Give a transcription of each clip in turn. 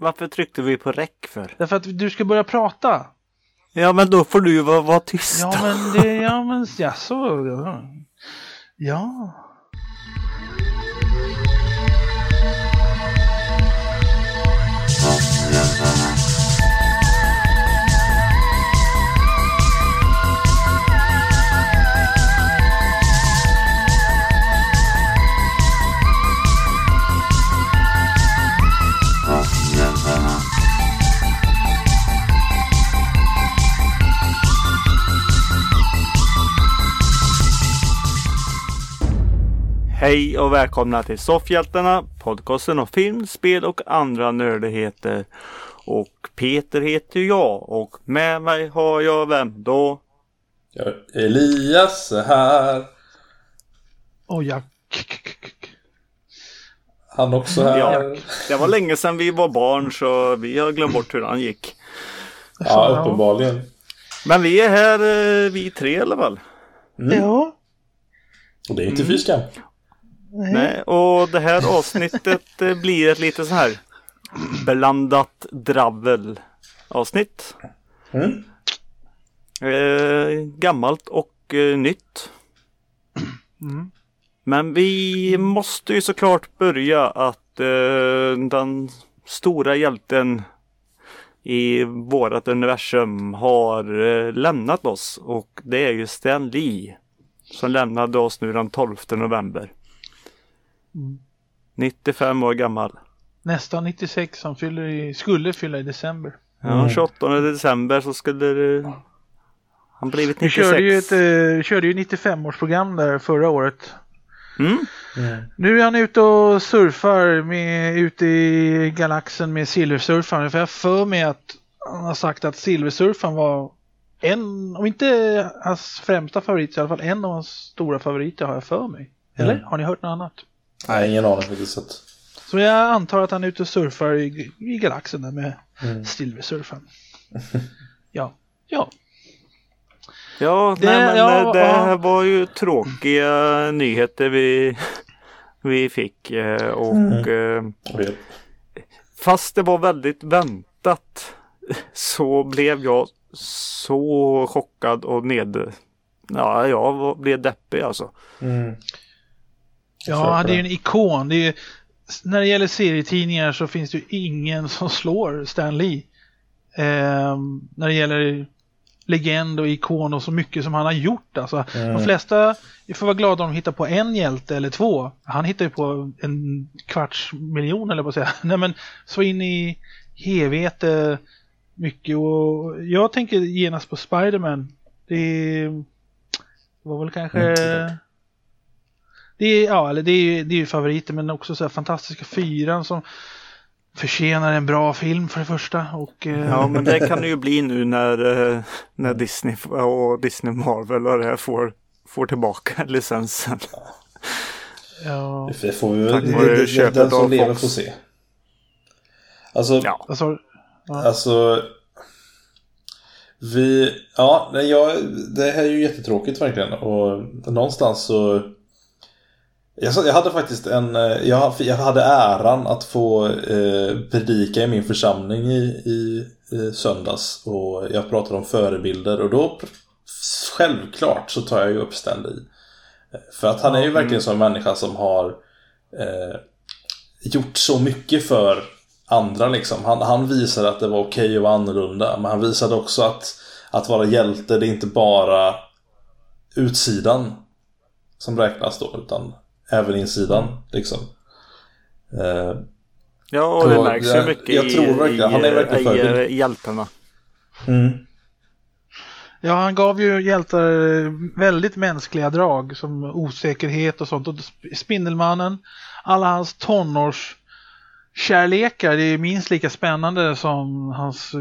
Varför tryckte vi på räck för? Därför att du ska börja prata. Ja, men då får du vara, vara tyst. Ja, men det, ja, men jaså. Ja. ja. Hej och välkomna till Soffhjältarna, podcasten om film, spel och andra nördigheter. Och Peter heter jag och med mig har jag vem då? Ja, Elias är här. Och jag... Han också här. Ja, det var länge sedan vi var barn så vi har glömt bort hur han gick. Ja, uppenbarligen. Men vi är här eh, vi tre i alla fall. Ja. Och det är inte fy skam. Nej, och det här avsnittet eh, blir ett lite så här blandat dravel avsnitt. Mm. Eh, gammalt och eh, nytt. Mm. Men vi måste ju såklart börja att eh, den stora hjälten i vårat universum har eh, lämnat oss och det är ju Stan Lee som lämnade oss nu den 12 november. Mm. 95 år gammal. Nästan 96 som fyller i, skulle fylla i december. Ja, Mm. 28 december så skulle det... Han blivit Vi 96. körde ju ett eh, körde ju 95-årsprogram där förra året. Mm? Nu är han ute och surfar med, ute i galaxen med silversurfaren. För jag för mig att han har sagt att silversurfaren var en, om inte hans främsta favorit, så i alla fall en av hans stora favoriter har jag för mig. Eller? Mm. Har ni hört något annat? Nej, ingen aning faktiskt. Så att... Så jag antar att han är ute och surfar i, i galaxen där med Mm. silversurfaren. ja, ja. Ja, Det- nej, men ja, eh, det ja. här var ju tråkiga nyheter vi, vi fick. eh, Och eh, Oj. fast det var väldigt väntat så blev jag så chockad och ned... Ja, jag blev deppig alltså. Mm. Ja, det är ju en ikon. Det är, ju- när det gäller serietidningar så finns det ju ingen som slår Stan Lee. Ehm, när det gäller legend och ikon och så mycket som han har gjort. Alltså, Mm. De flesta vi får vara glada om de hittar på en hjälte eller två. Han hittar ju på en kvarts miljon eller på att säga. Nej men så in i helvete mycket och jag tänker genast på Spiderman. Det var väl kanske Mm. Det är, ja, eller det är, det är ju favoriter men också så här fantastiska fyran som förtjänar en bra film för det första. Och, eh, Ja, men det kan det ju bli nu när, eh, när Disney och Disney Marvel och det här får, får tillbaka licensen. ja, Det får vi väl. det- det- köpet Den som lever Fox. får se. Alltså, Ja. alltså, alltså. Vi, ja, nej, jag, det här är ju jättetråkigt verkligen. Och någonstans så. Jag, hade faktiskt en, eh, jag, hade äran att få eh, predika i min församling i, i, i söndags. Och jag pratade om förebilder och då självklart så tar jag ju upp Stan Lee. För att han är ju verkligen som en människa som har eh, gjort så mycket för andra liksom. Han, han visade att det var okej att vara annorlunda. Men han visade också att, att vara hjälte, det är inte bara utsidan som räknas då. Utan även insidan liksom. Eh, Ja, och det märks ju jag- mycket jag i, tror verkligen- i, han är verkligen i, i hjältarna. mm. ja, han gav ju hjältar väldigt mänskliga drag som osäkerhet och sånt. Och Sp- Spindelmannen, alla hans tonårskärlekar, det är minst lika spännande som hans eh,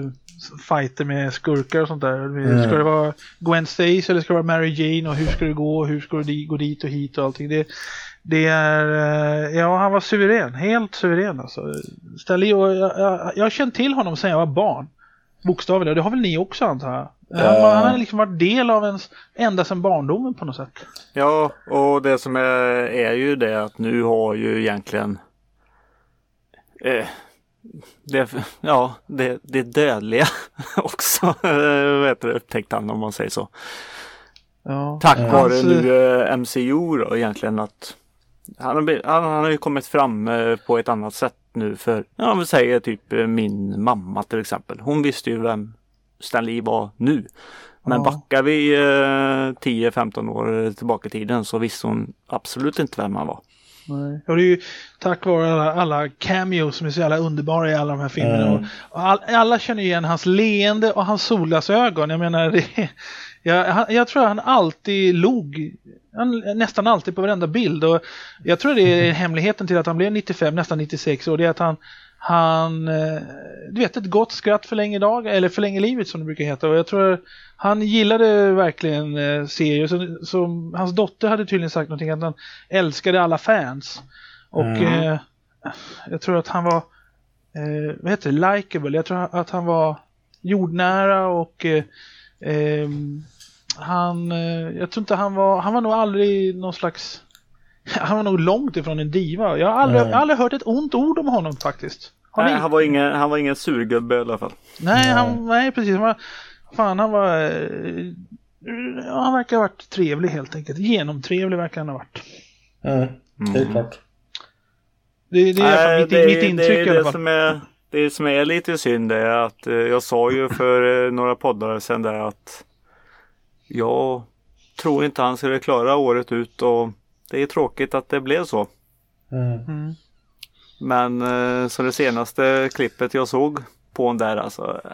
fighter med skurkar och sånt där. Mm. Ska det vara Gwen Stacy eller ska det vara Mary Jane och hur ska det gå och hur ska du gå dit och hit och allting. Det, det är, eh, ja han var suverän, helt suverän alltså. Stanley, jag, jag, jag har känt till honom sedan jag var barn. Bokstavligen, och det har väl ni också antar jag? Han, Ja. han har liksom varit del av ens, ända sedan barndomen på något sätt. Ja, och det som är, är ju det att nu har ju egentligen eh, det, ja, det, det dödliga också vad heter det, upptäckte han om man säger så. Ja. Tack vare eh, nu eh, MCU då egentligen att han har, han, han har ju kommit fram eh, på ett annat sätt nu för, ja vi säger typ eh, min mamma till exempel. Hon visste ju vem Stan Lee var nu. Men Ja. backar vi eh, 10-15 år tillbaka i tiden så visste hon absolut inte vem han var. Nej. Och det är ju tack vare alla, alla cameos som är så jävla underbara i alla de här filmerna. Mm. All, alla känner igen hans leende och hans solglasögon. Jag menar, det, jag, han- jag tror han alltid log. Han, nästan alltid på varenda bild. Och jag tror det är hemligheten till att han blev 95, nästan 96 år. Det är att han, han eh, du vet ett gott skratt förlänger dag eller förlänger livet som det brukar heta. Och jag tror han gillade verkligen eh, serier. Så, så, hans dotter hade tydligen sagt någonting att han älskade alla fans. Och Mm. eh, jag tror att han var, eh, vad heter det, likable. Jag tror att han var jordnära och eh, ehm, han, eh, jag tror inte han var, han var nog aldrig någon slags, han var nog långt ifrån en diva. Jag har aldrig, Mm. jag har aldrig hört ett ont ord om honom faktiskt. Nej, han, var ingen, han var ingen surgubbe i alla fall. Nej, han, nej precis. Han var, fan, han var... eh, ja, Han verkar ha varit trevlig helt enkelt. Genomtrevlig verkar han ha varit. Mm. Helt klart. Det, det är Nej, mitt, det, mitt intryck det, i alla det fall. som är Det som är lite synd är att eh, jag sa ju för några poddar sedan där att jag tror inte han skulle klara året ut och det är tråkigt att det blev så. Mm. Mm. Men eh, så det senaste klippet jag såg på honom där alltså. eh,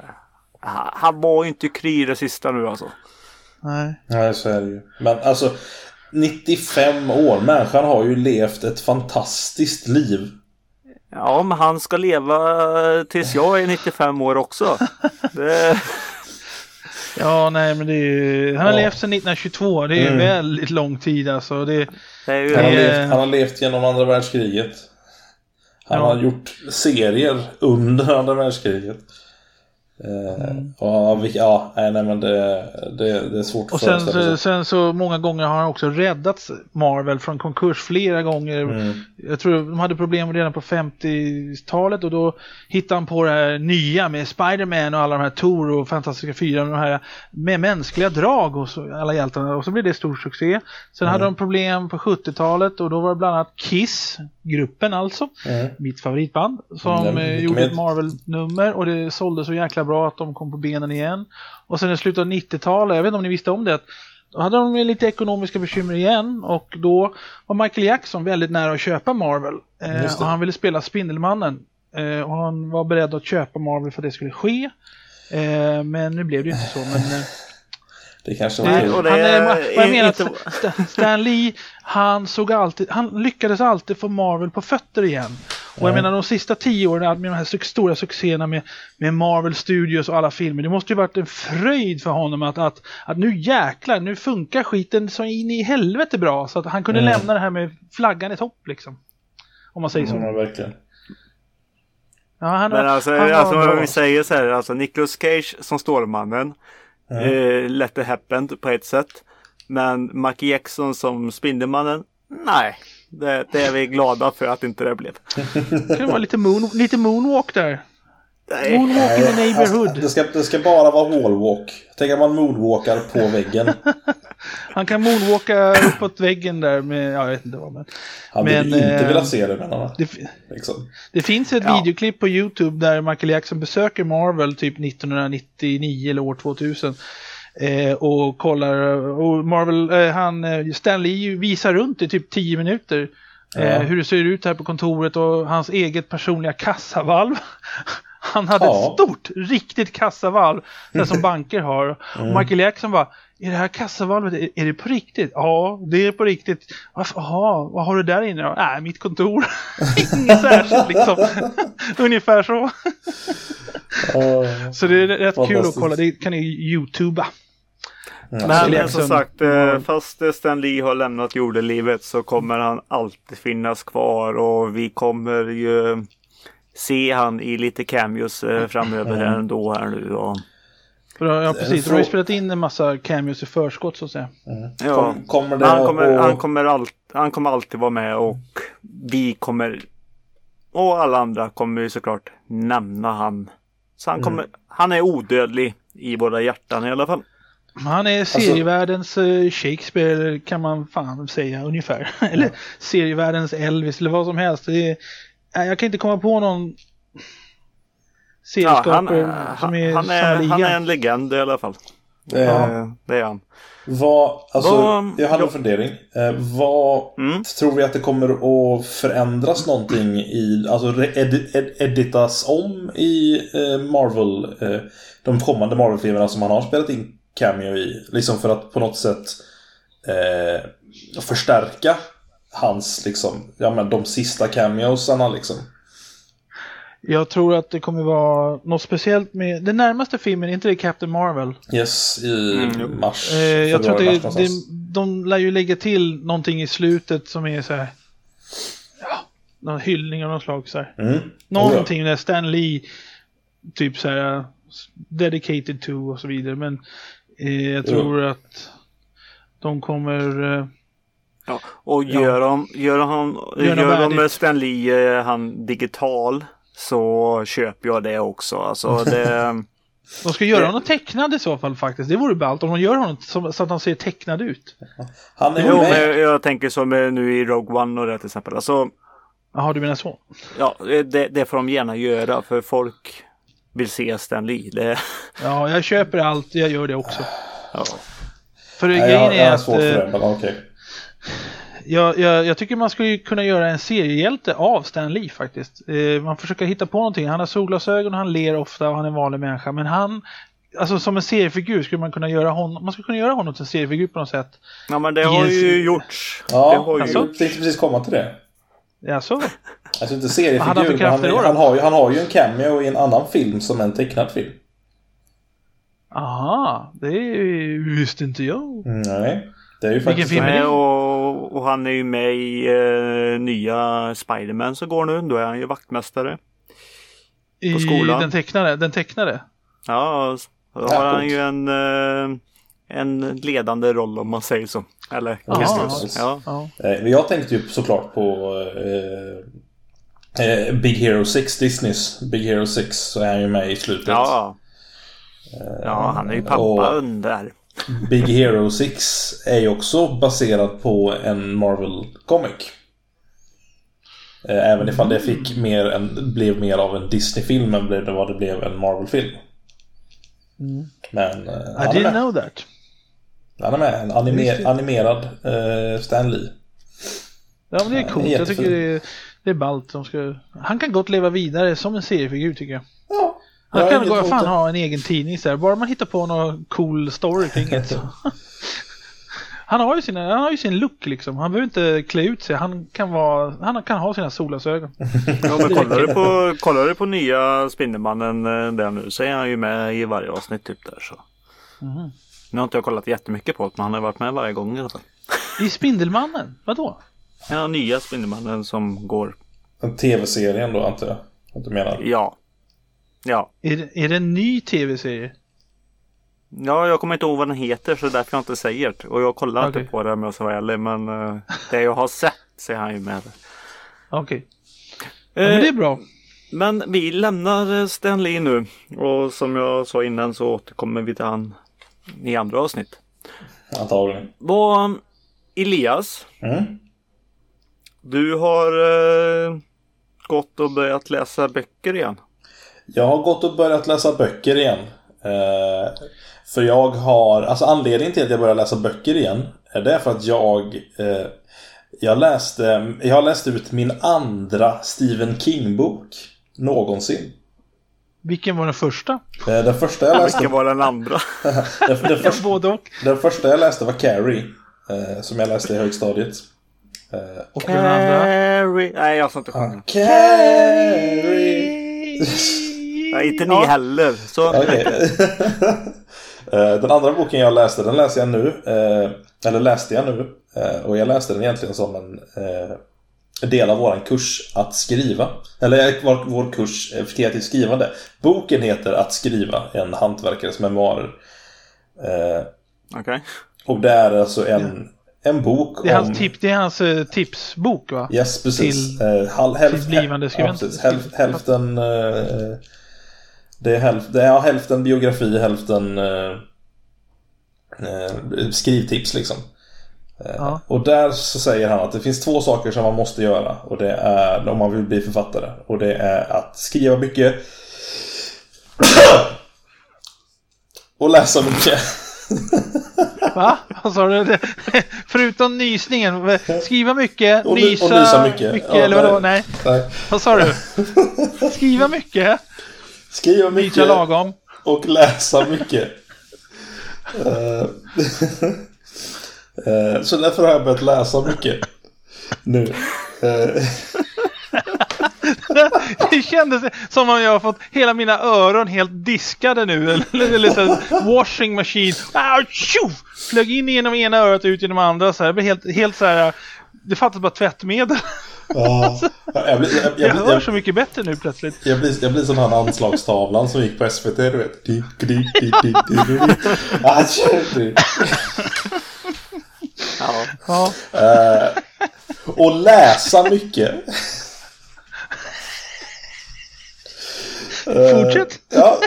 Han han var ju inte kry det sista nu alltså. Nej. Nej, så är det ju. Men alltså 95 år. Människan har ju levt ett fantastiskt liv. Ja men han ska leva tills jag är 95 år också. Det, Ja, nej, men det är ju... Han har Ja. levt sedan 1922. Det är Mm. väldigt lång tid alltså. Det, det är ju Han har, levt, han har levt genom andra världskriget. Han Ja. har gjort serier under andra världskriget. Eh, Mm. och, vi- ja, nej, men det, det, det är svårt att och sen, så- sig. sen så många gånger har han också räddat Marvel från konkurs flera gånger. Mm. Jag tror de hade problem redan på 50-talet och då hittade han på det här nya med Spider-Man och alla de här Thor och Fantastiska Fyra de här med mänskliga drag hos alla hjältarna och så blev det stor succé. Sen hade de problem på 70-talet och då var det bland annat Kiss, gruppen alltså, Mm. mitt favoritband, som Mm, eh, gjorde ett Marvel-nummer och det sålde så jäkla bra att de kom på benen igen. Och sen i slutet av 90-talet, jag vet inte om ni visste om det, att då hade de lite ekonomiska bekymmer igen och då var Michael Jackson väldigt nära att köpa Marvel. Eh, och han ville spela Spindelmannen. Eh, och han var beredd att köpa Marvel för att det skulle ske. Eh, men nu blev det ju inte så. Men, eh, Det kanske var och det han, är är, vad jag inte- menar att Stan- Lee, han såg alltid, han lyckades alltid få Marvel på fötter igen. Och jag Ja. menar de sista tio åren med de här stora succéerna med, med Marvel Studios och alla filmer. Det måste ju varit en fröjd för honom att, att, att nu jäklar, nu funkar skiten så in i helvete bra. Så att han kunde Mm. lämna det här med flaggan i topp liksom. Om man säger så. Ja, verkligen. Ja, han, Men alltså, han alltså bra. om vi säger så här, alltså Nicolas Cage som Stålmannen. Eh, let it happen på ett sätt. Men Michael Jackson som Spindelmannen. Nej, det, det är vi glada för att inte det blev. Det kan vara lite, moon, lite moonwalk där. Nej. Moonwalk in the neighborhood. alltså, det, ska, det ska bara vara wallwalk. Tänk att man moonwalkar på väggen. Han kan moonwalka uppåt väggen där med, ja, jag vet inte vad men. Hade Men, inte eh, velat se det menar man. Det, Liksom. det finns ett Ja. videoklipp på Youtube där Michael Jackson besöker Marvel typ 1999 eller år 2000. Eh, och kollar, och Marvel, eh, han, eh, Stan Lee visar runt i typ 10 minuter. Eh, Ja. Hur det ser ut här på kontoret och hans eget personliga kassavalv. Han hade Ja. ett stort, riktigt kassavalv, det som banker har. Och Michael Jackson bara, är det här kassavalvet, är, är det på riktigt? Ja, det är på riktigt. Jaha, vad har du där inne då? Nej, mitt kontor. Inget särskilt liksom. Ungefär så. Så det är rätt kul att kolla, det kan ni youtuba. Men Michael som Jackson. sagt, eh, fast eh, Stan Lee har lämnat jordelivet så kommer han alltid finnas kvar och vi kommer ju se han i lite cameos eh, framöver här ändå här nu. Och, För, då- ja, precis. så- De har ju spelat in en massa cameos i förskott så att säga. ja, Kom, kommer det han, kommer, att- han, kommer allt, han kommer alltid vara med och vi kommer Och alla andra kommer ju såklart nämna han. Så han, kommer, han är odödlig i våra hjärtan i alla fall. Han är serievärldens eh, Shakespeare kan man fan säga ungefär. eller serievärldens Elvis eller vad som helst. Det är, jag kan inte komma på någon Ja, han, serieskapare som är han, är, liga. han är en legend i alla fall. Eh, Eh, Det är han. Vad, alltså, Vad- jag hade en ja. fundering. Eh, vad Mm. tror vi att det kommer att förändras någonting i, alltså ed, ed, editas om i eh, Marvel, eh, de kommande Marvel-filmerna som han har spelat in cameo i? Liksom för att på något sätt eh, förstärka hans, liksom, ja men de sista cameosarna liksom. Jag tror att det kommer vara något speciellt med den närmaste filmen, är inte det Captain Marvel? Yes, i Mm, mars. Eh, jag tror att det, mars det, de lär ju lägga till någonting i slutet som är så här. Ja, någon hyllning av något slag så här. Mm. Någonting där Stan Lee typ så här dedicated to och så vidare. Men eh, jag tror att de kommer eh, Ja. Och gör de, gör de, Gör gör de. Stan Lee eh, han digital så köper jag det också. Alltså det, De ska göra Det- honom tecknad i så fall faktiskt. Det vore ballt om de gör honom så, att han ser tecknad ut. Han är jo, med. men jag tänker som nu i Rogue One och det till exempel. Alltså, Jaha, du menar så? ja, det, det får de gärna göra för folk vill se Stan Lee. Det, Ja, jag köper allt. Jag gör det också. ja. För Nej, grejen jag, jag är har att svårt för eh, det, men okej. Jag, jag, jag tycker man skulle kunna göra en seriehjälte av Stan Lee faktiskt. Eh, man försöker hitta på någonting. Han har solglasögon, han ler ofta och han är en vanlig människa. Men han, alltså som en seriefigur skulle man kunna göra honom, man skulle kunna göra honom till en seriefigur på något sätt. ja, men det har Yes. ju gjorts. det Ja, har ju Alltså? gjorts. tänkte precis komma till det. Ja, så. Alltså inte han seriefigur, men han, då? han, har ju, han har ju en cameo i en annan film som en tecknad film. Aha, det visste inte jag. Mm, Nej, det är ju Vilken faktiskt... film är det? och, och han är ju med i eh, nya Spiderman som går nu. Då är han ju vaktmästare. I skolan. den tecknade, den tecknade. Ja, då har han ju en, eh, en ledande roll om man säger så. Eller. Kristus. Ja. Ja. Eh, Men jag tänkte ju såklart på eh, eh, Big Hero 6, Disneys Big Hero 6, så är han ju med i slutet. Ja. ja, han är ju pappa och- under. Big Hero 6 är ju också baserad på en Marvel-comic. Eh, Även ifall det fick mer en, blev mer av en Disney-film än blev det vad det blev en Marvel-film. Mm. Men eh, I didn't med. know that. han är med. En animer, animerad eh, Stan Lee. Ja, men det är coolt. Jag tycker det är, det är ballt. De ska... Han kan gott leva vidare som en seriefigur tycker jag. Jag kan gå, fan ha en egen tidning så här. Bara man hittar på någon cool story kring det. Han har, ju sina, han har ju sin look liksom. Han behöver inte klä ut sig. Han kan, vara, han kan ha sina solglasögon. Ja, men kollar, du på, kollar du på nya Spindelmannen eh, där nu så är han ju med i varje avsnitt typ där så. Mhm. Nu har inte jag kollat jättemycket på det men han har varit med varje gång i alla fall. I Spindelmannen? Vadå? Ja, nya Spindelmannen som går. En tv-serien då antar jag. Att du menar. Ja. Ja. Är det, är det en ny tv-serie? Ja, jag kommer inte ihåg vad den heter så därför jag inte säger det. Och jag kollar Okej. inte på det om jag ska vara ärlig men eh, det jag har sett så är han ju med. Okej. Ja, Eh, men det är bra. Men vi lämnar eh, Stan Lee nu och som jag sa innan så återkommer vi till han i andra avsnitt. Antagligen. Vad Elias, Mm. du har eh, gått och börjat läsa böcker igen. Jag har gått och börjat läsa böcker igen. Eh, för jag har, alltså anledningen till att jag började läsa böcker igen är det för att jag eh, jag läste, jag har läst ut min andra Stephen King-bok någonsin. Vilken var den första? Eh, den första jag läste, Vilken var den andra? den, den, första, Både och. den första jag läste var Carrie. Eh, som jag läste i högstadiet. Eh, Och den andra? Carrie. Nej, jag ska inte sjunga. Carrie! Nej, inte ni Ja. heller. Så, Okej. Eh, den andra boken jag läste, den läser jag nu. eh, Eller läste jag nu. eh, Och jag läste den egentligen som en del av vår kurs att skriva. Eller vår, vår kurs för kreativt skrivande. Boken heter Att skriva, en hantverkares memoarer. Okej. Och det är alltså en, en bok Det är om... hans, tip, det är hans tipsbok va? Yes, precis. till- Eh, hal, hälf, till blivande ja, skribenter. precis. Hälf, hälften... eh, det är, hälf, det är hälften biografi, hälften eh, eh, skrivtips liksom. Eh, Ja. Och där så säger han att det finns två saker som man måste göra. Och det är om man vill bli författare. Och det är att skriva mycket. och läsa mycket. Va? Vad sa du? Förutom nysningen. Skriva mycket, Och ny- och nysa, nysa mycket. Ja, eller vadå? Nej. Nej. Vad sa du? Skriva mycket, Skriva mycket. lagom. och läsa mycket. Eh, eh, så därför har jag börjat läsa mycket nu. Eh, Det kändes som om jag har fått hela mina öron helt diskade nu. Eller, eller så washing machine. Ah! Flög in genom ena örat och ut genom andra. Så här. Det blev helt, helt så här. Det fattas bara tvättmedel. Ja. jag, blir, jag, Jag jag, hör så mycket bättre nu plötsligt. jag, blir, jag blir som han anslagstavlan som gick på SVT, du vet. Dick, dick, dick. Ah, shit. Ja. Ja. Eh, och läsa mycket. Eh, Fortsätt. Ja.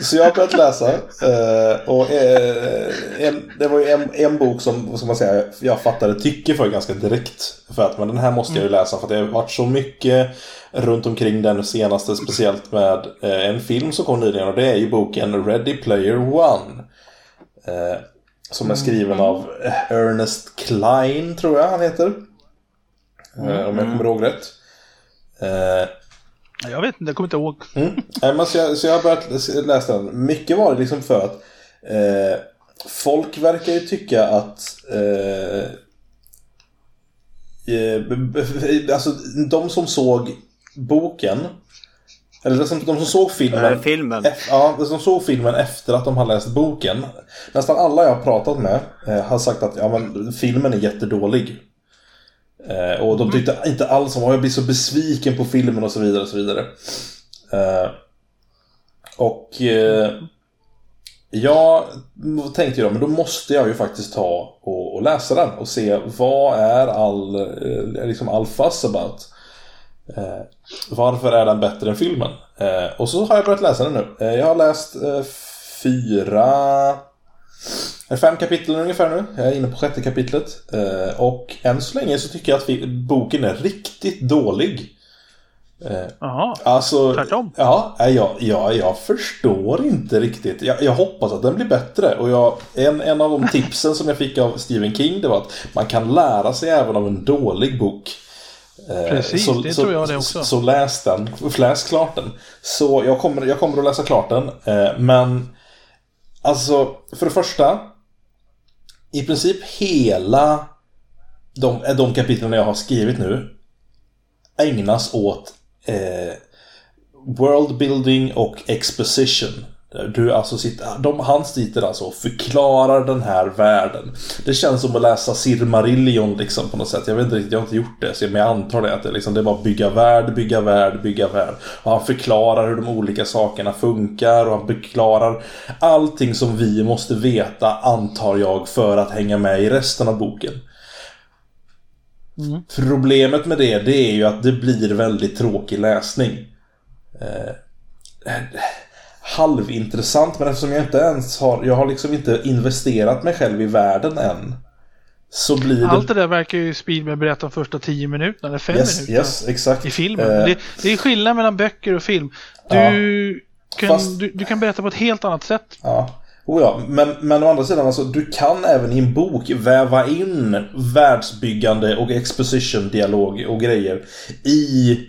Så jag har börjat läsa. eh, och eh, en, det var ju en, en bok som, ska man säga, jag fattade tycke för ganska direkt. För att men den här måste jag ju läsa för att det har varit så mycket runt omkring den senaste. Speciellt med eh, en film som kom nyligen och det är ju boken Ready Player One. Som är skriven av Ernest Klein, tror jag han heter. Om jag kommer ihåg rätt. Jag vet inte, jag kommer inte ihåg. Mm. Nej, men så, jag, så jag har börjat läs- läsa den. Mycket var det liksom för att eh, folk verkar ju tycka att eh, eh, alltså de som såg boken eller de som, de som såg filmen, Eh, filmen. eff- ja, de som såg filmen efter att de har läst boken. Nästan alla jag har pratat med eh, har sagt att ja, men, filmen är jättedålig. Eh, och de tyckte inte alls om honom. jag blir så besviken på filmen och så vidare. Och så vidare. Eh, och eh, jag tänkte ju då, men då måste jag ju faktiskt ta och, och läsa den och se vad är all, eh, liksom all fuss about. Eh, varför är den bättre än filmen? Eh, och så har jag börjat läsa den nu. Eh, jag har läst eh, fyra... eh, Fem kapitel ungefär nu. Jag är inne på sjätte kapitlet. Eh, och än så länge så tycker jag att fi- boken är riktigt dålig. Eh, Jaha. Alltså, Tvärtom. Ja, jag, jag, jag förstår inte riktigt. Jag, jag hoppas att den blir bättre. Och jag, en, en av de tipsen som jag fick av Stephen King det var att man kan lära sig även av en dålig bok. Eh, Precis, det tror jag det också. Så, så läs den. Läs klart den. Så jag kommer, jag kommer att läsa klart den. Eh, men alltså, för det första. I princip hela de, eh, de kapitlen jag har skrivit nu ägnas åt eh, worldbuilding och exposition. Du alltså sitter, de, han sitter alltså och förklarar den här världen. Det känns som att läsa Silmarillion liksom på något sätt. Jag vet inte riktigt, jag har inte gjort det. Så men jag antar det att det, liksom, det är bara bygga värld, bygga värld, bygga värld. Och han förklarar hur de olika sakerna funkar och han förklarar allting som vi måste veta, antar jag, för att hänga med i resten av boken. Problemet med det, det är ju att det blir väldigt tråkig läsning. Eh, halvintressant, men eftersom jag inte ens har... Jag har liksom inte investerat mig själv i världen än. Så blir det... Allt det där verkar ju Spielberg berätta de första tio minuterna, eller fem yes, minuterna. yes, exakt. I filmen. Eh, Det, det är skillnad mellan böcker och film. Du, Ja. kan, Fast- du, du kan berätta på ett helt annat sätt. Ja. Oh ja, men, men å andra sidan, alltså, du kan även i en bok väva in världsbyggande och exposition-dialog och grejer i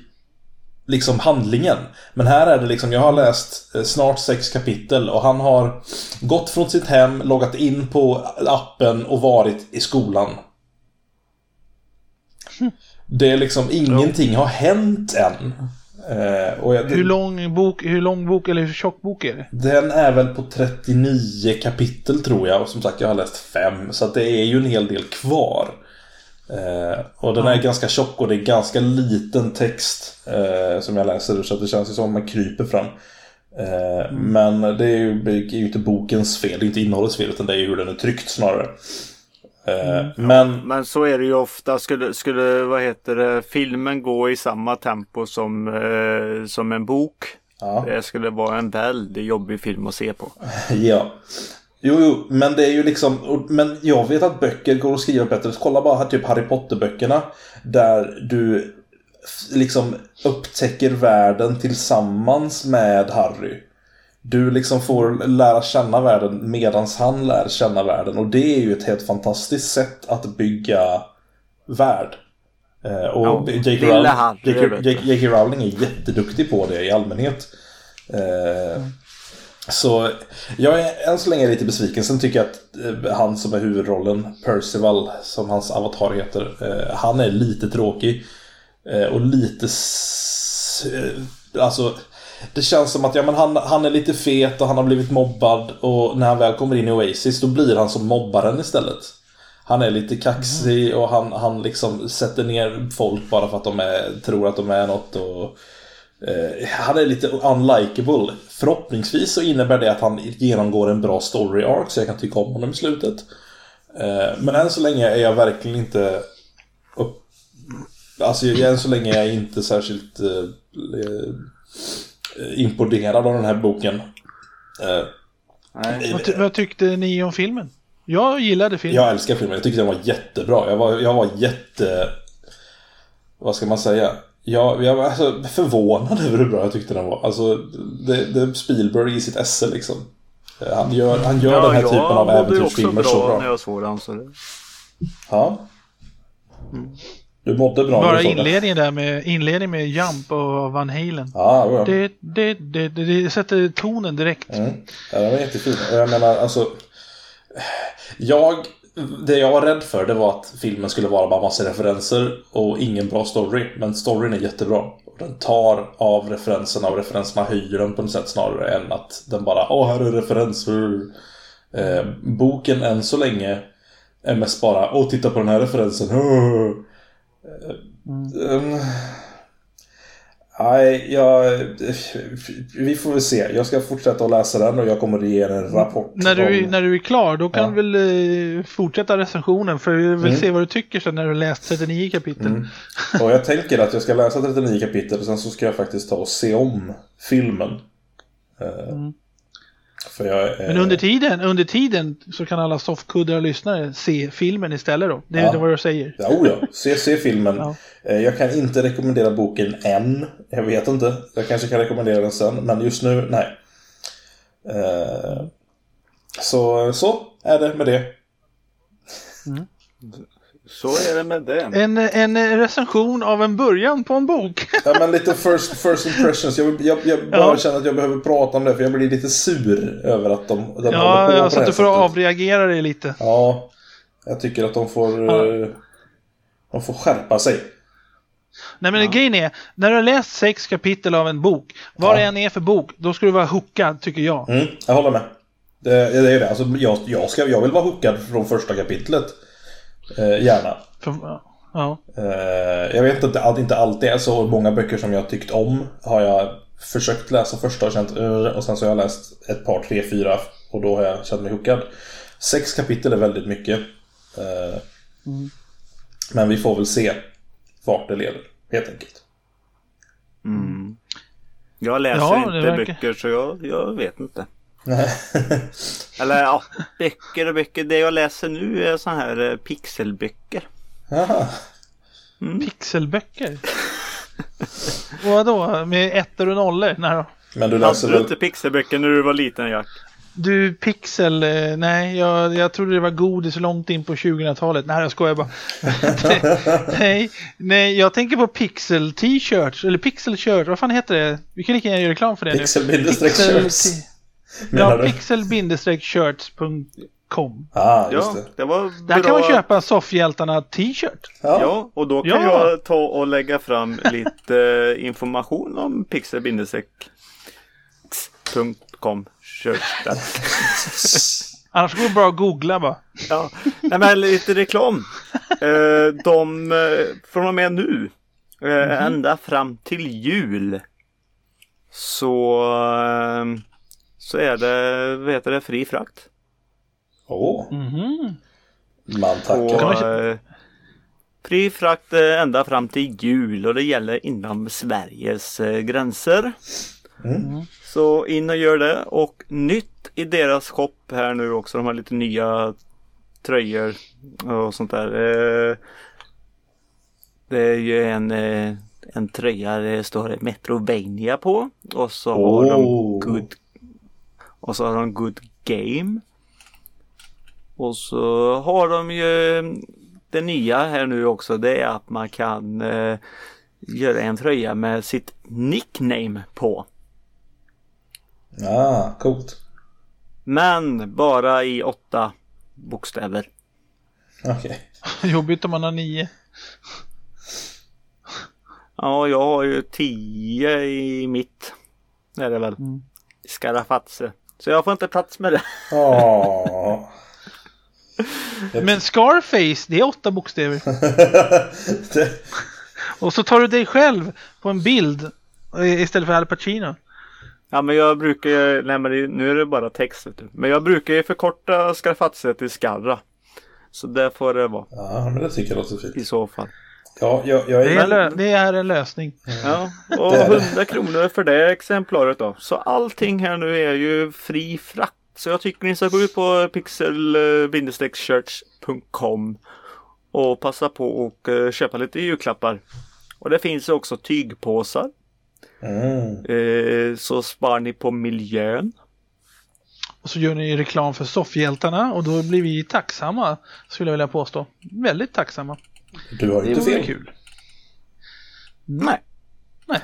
liksom handlingen. Men här är det liksom, jag har läst eh, snart sex kapitel och han har gått från sitt hem, loggat in på appen och varit i skolan. Det är liksom, ingenting har hänt än. Eh, jag, Hur lång bok, hur lång bok eller hur tjock bok är det? Den är väl på 39 kapitel tror jag och som sagt jag har läst fem så det är ju en hel del kvar. Eh, och den är ganska tjock och det är ganska liten text eh, som jag läser så det känns ju som att man kryper fram. Eh, Men det är, ju, det är ju inte bokens fel, det är inte innehållets fel utan det är ju hur den är tryckt snarare. Eh, Men Men så är det ju ofta. Skulle, skulle vad heter det, filmen gå i samma tempo som, eh, som en bok. ja. Det skulle vara en väldigt jobbig film att se på. Ja. Jo, jo, men det är ju liksom... Men jag vet att böcker går att skriva bättre. Kolla bara typ Harry Potter-böckerna. Där du liksom upptäcker världen tillsammans med Harry. Du liksom får lära känna världen medans han lär känna världen. Och det är ju ett helt fantastiskt sätt att bygga värld. Eh, Och Ja, J.K. Rowling, J.K. Rowling är jätteduktig på det i allmänhet. Eh, så jag är än så länge lite besviken. Sen tycker jag att eh, han som är huvudrollen, Percival, som hans avatar heter, eh, han är lite tråkig. Eh, och lite... alltså, det känns som att ja, men han, han är lite fet och han har blivit mobbad. Och när han väl kommer in i Oasis då blir han som mobbaren istället. Han är lite kaxig och han, han liksom sätter ner folk bara för att de är, tror att de är något. Och, Eh, han är lite unlikable. Förhoppningsvis så innebär det att han genomgår en bra story arc så jag kan tycka om honom i slutet. Eh, men än så länge är jag verkligen inte upp... Alltså jag- än så länge är jag inte särskilt eh, eh, imponerad av den här boken. Nej. Vad, ty vad tyckte ni om filmen? Jag gillade filmen. jag älskar filmen, jag tyckte den var jättebra. Jag var, jag var jätte... Vad ska man säga? Jag, jag var alltså förvånad över hur bra jag tyckte den var. Alltså, det, det är Spielberg i sitt esse liksom. Han gör, han gör den här typen av jag mådde ju också äventyrsfilmer så bra bra. när jag såg den. Så det... Ja. Du mådde bra Bara inledningen där med, inledningen med Jump och Van Halen. Ja, ja. Det, det, det, det, det sätter tonen direkt. Mm. Ja, den var jättefin. Jag menar, alltså... Jag... Det jag var rädd för det var att filmen skulle vara bara massa referenser och ingen bra story. Men storyn är jättebra. Den tar av referenserna och referenserna höjer den på något sätt snarare än att den bara Åh, här är referenser. Eh, boken än så länge är mest bara Åh, titta på den här referensen. Eh, mm. Nej, jag... Vi får väl se. Jag ska fortsätta att läsa den och jag kommer att ge er en rapport. När du, om... när du är klar, då kan Ja. du väl eh, fortsätta recensionen för jag vill Mm. se vad du tycker sen när du har läst 39 kapitel. Mm. Och jag tänker att jag ska läsa 39 kapitel och sen så ska jag faktiskt ta och se om filmen. Eh, Mm. För jag... eh, Men under tiden, under tiden så kan alla softkuddar och lyssnare se filmen istället då. Det är Ja. vad du säger. Ja, oh ja. Se, se filmen. Ja. Eh, Jag kan inte rekommendera boken än. Jag vet inte. Jag kanske kan rekommendera den sen. Men just nu, nej. Eh, Så, så är det med det. Så är det med det. En, en recension av en början på en bok. Ja, men lite first, first impressions. Jag, jag, jag bara Ja. känner att jag behöver prata om det för jag blir lite sur över att de, de håller på ja, på så att du får sättet. avreagera dig lite. Ja, jag tycker att de får... Ja. eh, De får skärpa sig. Nej men grejen är, när du har läst sex kapitel av en bok, vad Ja. det än är för bok, då ska du vara hookad tycker jag. Mm, jag håller med. Det, det är det. Alltså, jag, jag, ska, jag vill vara hookad från första kapitlet. Eh, gärna. För, ja. Eh, jag vet inte att det inte alltid är så. Många böcker som jag tyckt om har jag försökt läsa första och känt och sen så har jag läst ett par, tre, fyra och då har jag känt mig hookad. Sex kapitel är väldigt mycket. Eh, Men vi får väl se vart det leder, helt enkelt. Mm. Jag läser Ja, inte verkar- böcker så jag, jag vet inte. Eller ja, böcker och böcker. Det jag läser nu är såna här eh, pixelböcker. Jaha. Pixelböcker. Vadå? Med ettor och nollor? Nej då. Men du läser väl... inte pixelböcker när du var liten Jack? Du, Pixel, eh, nej, jag, jag trodde det var godis långt in på 2000-talet. Nej, jag skojar bara. nej, nej, jag tänker på Pixel t-shirts, eller Pixel shirt, vad fan heter det? Vi kan lika gärna göra reklam för det nu. Pixel-shirts. Pixel- Menar Ja, pixel-shirts.com. Ah, just Ja, det. det var Där bra. kan man köpa soffhjältarna t-shirt. Ja. Ja, och då kan Ja. jag ta och lägga fram lite eh, information om där. Annars går det bra att googla bara. Ja, nej, men lite reklam. Eh, de, eh, från och med nu, eh, ända fram till jul. Så, så är det, vad heter det, fri frakt. Åh. Mhm. Man på tackar. eh, fri frakt eh, ända fram till jul och det gäller inom Sveriges eh, gränser. Mm. Så in och gör det och nytt i deras shop här nu också. De har lite nya tröjor och sånt där. Eh, Det är ju en, en tröja det står Metrovania på och så har de Oh. good och så har de good game. Och så har de ju det nya här nu också det är att man kan eh, göra en tröja med sitt nickname på. Ah, coolt. Men bara i åtta bokstäver. Okej. Jobbigt om man har nio. Ja, jag har ju tio i mitt. Är det väl. Mm. Scarafatse. Så jag får inte plats med det. Men Scarface, det är åtta bokstäver. det, Och så tar du dig själv på en bild istället för Al Pacino. Ja men jag brukar ju, nej men det, nu är det bara text vet du. Men jag brukar ju förkorta Scarafatse till Skarra. Så det får det vara ja, men det tycker jag låter fint. i så fall. Ja, jag, jag Det är... är, lö- det är en lösning. Ja, och Det är det. 100 kronor för det exemplaret då. Så allting här nu är ju fri frakt. Så jag tycker ni ska gå ut på pixel-church.com och passa på och eh, köpa lite julklappar. Och det finns också tygpåsar. Mm. Eh, Så spar ni på miljön. Och så gör ni reklam för soffhjältarna och då blir vi tacksamma, skulle jag vilja påstå. Väldigt tacksamma. Du har ju Det inte fel. kul. Nej. Nej.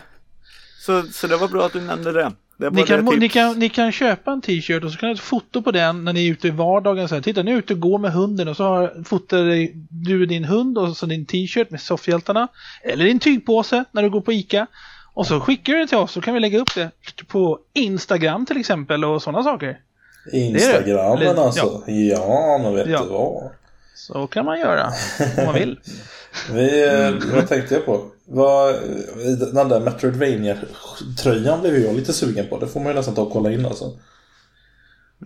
Så, så det var bra att du nämnde det. det Ni kan, det ni, kan, ni kan köpa en t-shirt och så kan ni ta ett foto på den när ni är ute i vardagen. Så här, Titta, nu är jag ute och går med hunden och så har, fotar du din hund och så din t-shirt med soffhjältarna. Eller din tygpåse när du går på ICA. Och så skickar du det till oss så kan vi lägga upp det på Instagram till exempel och sådana saker. Instagrammen Det det. alltså. Ja, men vet Ja. du vad. Så kan man göra om man vill. Vi, eh, Mm. vad tänkte jag på? Vad, den där Metroidvania-tröjan blev jag lite sugen på. Det får man ju nästan ta och kolla in alltså.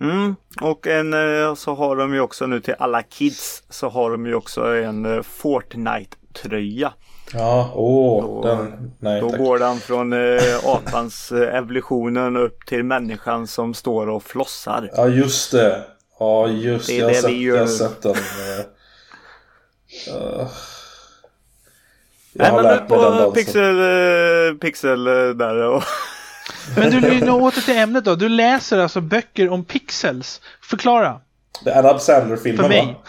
Mm, och en, eh, så har de ju också nu till alla kids så har de ju också en eh, Fortnite-tröja. Ja, åh, Då- den... Nej, Då tack. går den från eh, apans evolutionen upp till människan som står och flossar. Ja, just det. Ja, just Det är Jag det sett, vi gör jag har sett den. eh, eh, jag Nej har men lärt mig den på dansen. pixel, eh, pixel eh, där och Men du, nu åter till ämnet då. Du läser alltså böcker om pixels. Förklara. Det är Adam Sandler-filmen va?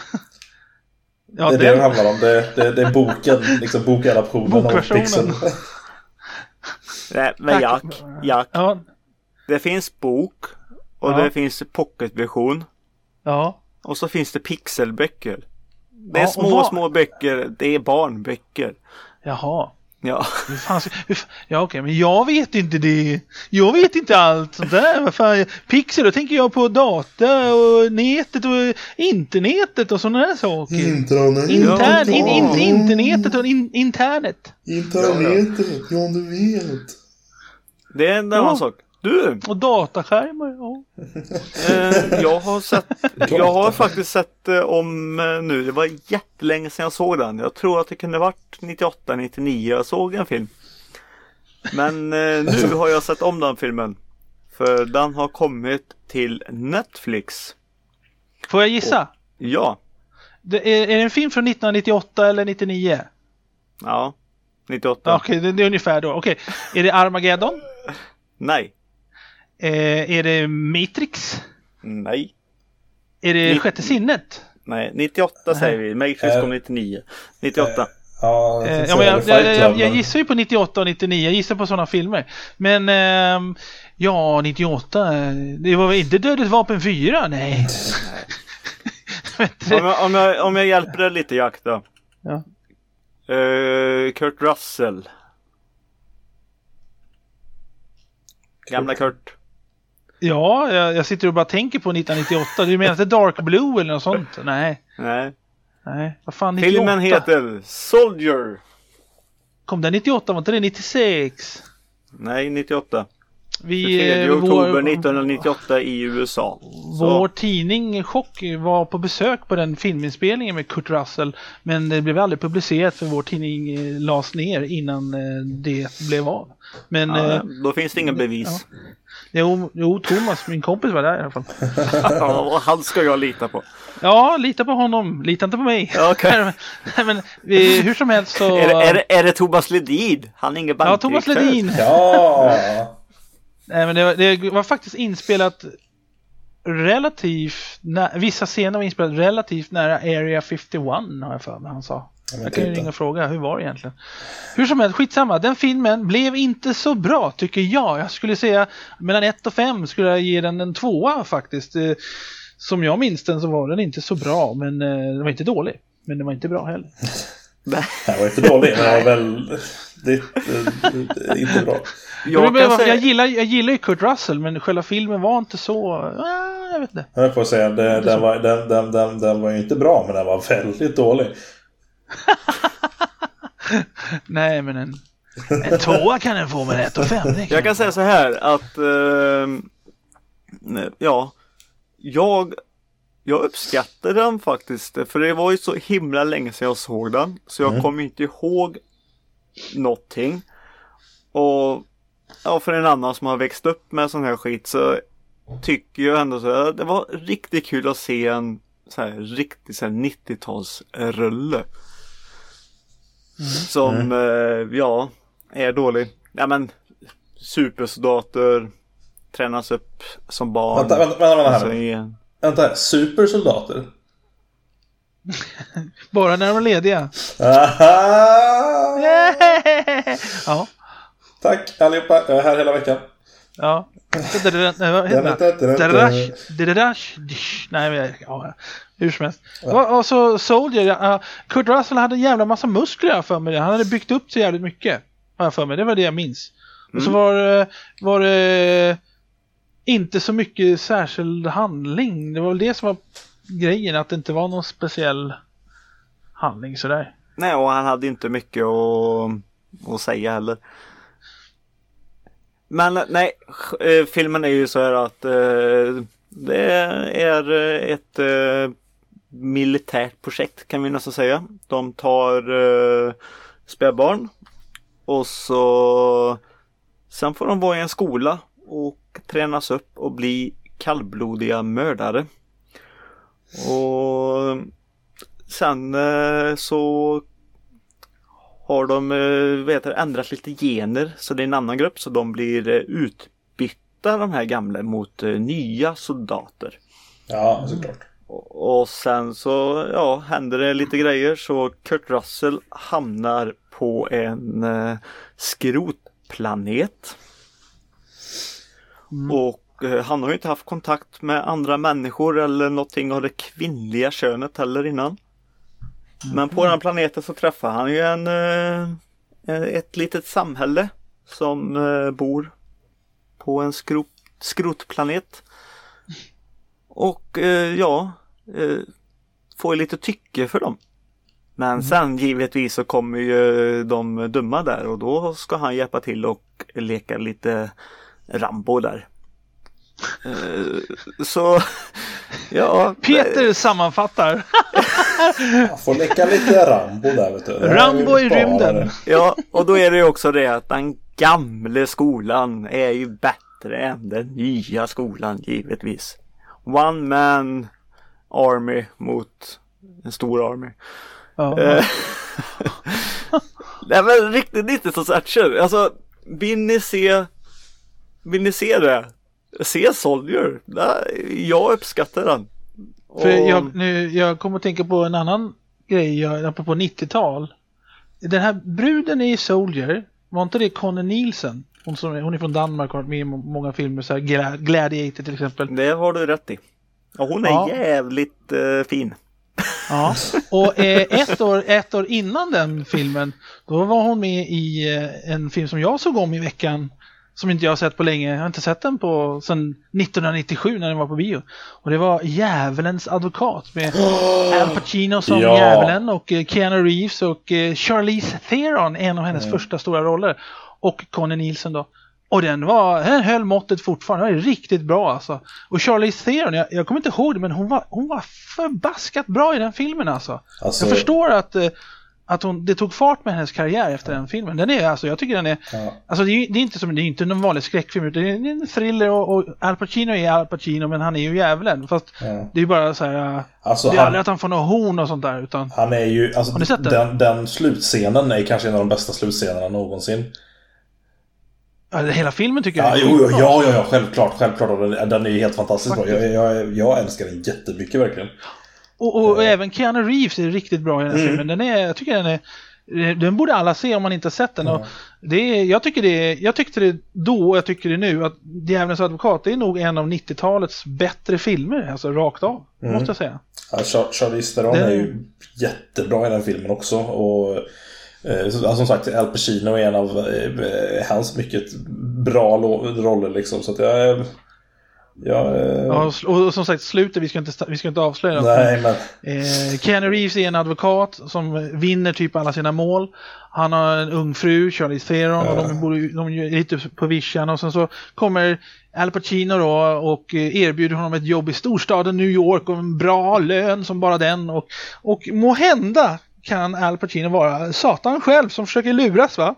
Ja, det är det den den, handlar om. Det, det, det är boken, liksom bokadaptionen av Bokversionen. Pixel. Nej men Tack. Jack, Jack. ja, Det finns bok och Ja. det finns pocketversion. Ja. Och så finns det pixelböcker. Det är Ja, små, vad- små böcker. Det är barnböcker. Jaha. Ja. Hur fan ska, hur, ja okej, men jag vet inte det. Jag vet inte allt sånt där. Vad fan, pixel, då tänker jag på data och nätet och internetet och sådana där saker. Internet. Intern, in, in, Ja. internetet och in, internet. Internetet, ja du vet. Det är en Ja. annan sak. Du, Och dataskärmar. Ja. eh, jag har sett, jag har faktiskt sett eh, om eh, nu, det var jättelänge sedan jag såg den. Jag tror att det kunde varit 98, 99 jag såg en film. Men eh, nu har jag sett om den filmen. För den har kommit till Netflix. Får jag gissa? Ja, Det är, är det en film från 1998 eller 99? ja, 98. Ja. Okej, det, det är ungefär då. Okej, är det Armageddon? Nej, Eh, är det Matrix? nej, Är det Ni- Sjätte sinnet? nej. 98 säger vi. Matrix Eh, kom 99. 98. Ja, Eh, jag ja, jag, Fight jag, Club, jag, jag gissar ju på 98 och 99. Jag gissar på sådana filmer. Men ehm, ja, 98. eh, Det var väl inte Dödligt vapen 4? Nej. Om jag, om, jag, om jag hjälper dig lite Jack då. Ja. Eh, Kurt Russell. Gamla Kurt. Ja, jag, jag sitter och bara tänker på 1998. Du menar inte Dark Blue eller något sånt? Nej. Nej. Nej, vad fan 98? Filmen heter Soldier. Kom den 98? Var inte det 96? Nej, 98. Vi, 23 eh, oktober vår, 1998 i USA. vår tidning Chock var på besök på den filminspelningen med Kurt Russell. Men det blev aldrig publicerat för vår tidning eh, lades ner innan eh, det blev av. Men Ja, då finns det ingen bevis. Jo, jo, Thomas, min kompis var där i alla fall. Ja, och han ska jag lita på. Ja, lita på honom, lita inte på mig. Ja, okej. Nej, men eh, hur som helst så... Är, det- är, det- är det Thomas Ledin? Han är ingen ja, Thomas bankdirektör. Ledin. Ja! Nej, men det, var- det var faktiskt inspelat relativt, nä, vissa scener var inspelat relativt nära Area 51 har jag för mig han sa. Men Jag kan ju ringa och fråga, hur var det egentligen? Hur som helst, skitsamma. Den filmen blev inte så bra tycker jag. Jag skulle säga mellan 1 och 5 skulle jag ge den en tvåa faktiskt. Eh, Som jag minns den så var den inte så bra, men eh, den var inte dålig. Men den var inte bra heller. Den var inte dålig, men den var väldigt eh, inte bra. Jag, kan säga... gillar, jag gillar ju Kurt Russell, men själva filmen var inte så... Jag vet inte. Jag får säga, det, den, var, den, den, den, den var ju inte bra, men den var väldigt dålig. Nej, men en, en tvåa kan den få med ett och 5. Jag kan säga så här att eh, ja, jag, jag uppskattar den faktiskt. För det var ju så himla länge sedan jag såg den. Så jag mm. kommer inte ihåg någonting. Och ja, för en annan som har växt upp med sån här skit så tycker jag ändå så här, det var riktigt kul att se en så här, riktig 90-talsrulle. Som, mm. eh, ja, är dålig. Ja men, supersoldater, tränas upp som barn. Vänta, vänta, vänta, vänta här alltså, nu. Vänta, supersoldater? Bara när de är lediga. Ja. Tack allihopa, jag är här hela veckan. Ja. Nej, men jag hur som helst. Och, och så Soldier, ja, Kurt Russell hade en jävla massa muskler för mig. Han hade byggt upp sig jävligt mycket. Har för mig. Det var det jag minns. Och så var, det- var det inte så mycket särskild handling. Det var väl det som var grejen, att det inte var någon speciell handling sådär. Nej, och han hade inte mycket att, att säga heller. Men nej, eh, filmen är ju så här att eh, det är eh, ett eh, militärt projekt kan vi nästan säga. De tar eh, spädbarn och så sen får de vara i en skola och tränas upp och bli kallblodiga mördare. Och sen eh, så har de eh, vad ändrat lite gener så det är en annan grupp så de blir eh, utbytta de här gamla mot eh, nya soldater. Ja, såklart. Och, sen så ja, händer det lite grejer så Kurt Russell hamnar på en eh, skrotplanet. Och eh, han har ju inte haft kontakt med andra människor eller någonting av det kvinnliga könet heller innan. Men på den här planeten så träffar han ju en, eh, ett litet samhälle som eh, bor på en skrot, skrotplanet. Och eh, ja, eh, får ju lite tycke för dem. Men sen givetvis så kommer ju de dumma där och då ska han hjälpa till och leka lite Rambo där. Eh, så ja. Peter sammanfattar. Jag får leka lite Rambo där vet du. Rambo i rymden. Ja, och då är det ju också det att den gamla skolan är ju bättre än den nya skolan givetvis. One man army mot en stor army. Ja. Eh, Nej men riktigt 90-talsaction. Alltså vill ni se Vill ni se det? Se Soldier. Nej, Jag uppskattar den. För Och- jag, nu, jag kommer att tänka på en annan grej, jag, apropå 90-tal. Den här bruden i Soldier, var inte det Conny Nielsen? Hon, som, hon är från Danmark och har varit med i må- många filmer, så här Gla- Gladiator till exempel. Det har du rätt i. Och hon är Ja. jävligt eh, fin. Ja. Och eh, ett, år, ett år innan den filmen, då var hon med i eh, en film som jag såg om i veckan. Som inte jag har sett på länge. Jag har inte sett den på sedan 1997 när den var på bio. Och det var Djävulens advokat med Al Pacino som Ja. djävulen och eh, Keanu Reeves och eh, Charlize Theron, en av hennes första stora roller. Och Conny Nielsen då. Och den, var, den höll måttet fortfarande. Den var riktigt bra alltså. Och Charlize Theron, jag, jag kommer inte ihåg det men hon var, hon var förbaskat bra i den filmen alltså. Alltså, Jag förstår att, eh, att hon, det tog fart med hennes karriär efter den filmen. Den är alltså, jag tycker den är, Ja. alltså det är, det är inte som, det är inte en vanlig skräckfilm utan det är en thriller och, och Al Pacino är Al Pacino men han är ju djävulen. Fast Ja. det är ju bara så här, eh, Alltså, det är han- aldrig att han får några horn och sånt där utan Han är ju, alltså, Har ni sett den? den? Den slutscenen är kanske en av de bästa slutscenerna någonsin. Ja, hela filmen tycker Ja, jag är jo, jo, ja, ja, ja, självklart, självklart. Den, den är ju helt fantastisk bra. Jag, jag, jag älskar den jättemycket verkligen. Och, och, och även Keanu Reeves är riktigt bra i den här Mm. filmen. Den är, jag tycker den är den borde alla se om man inte har sett den. Ja. Och det är, jag, tycker det är, jag tyckte det då och jag tycker det nu att Djävulens advokat är nog en av 90-talets bättre filmer. Alltså rakt av, Mm. måste jag säga. Ja, Char- Charlize Theron Den- är ju jättebra i den filmen också. Och eh, så- som sagt, Al Pacino är en av eh, hans mycket bra roller liksom. Så att jag... eh, eh, Ja, och, som sagt, slutet, vi ska inte, vi ska inte avslöja nej, men... Eh, Keanu Reeves är en advokat som vinner typ alla sina mål. Han har en ung fru, Charlize Theron, och de bor de är lite på vischan och sen så kommer Al Pacino då och eh, erbjuder honom ett jobb i storstaden New York och en bra lön som bara den och, och må hända kan Al Pacino vara Satan själv som försöker luras va.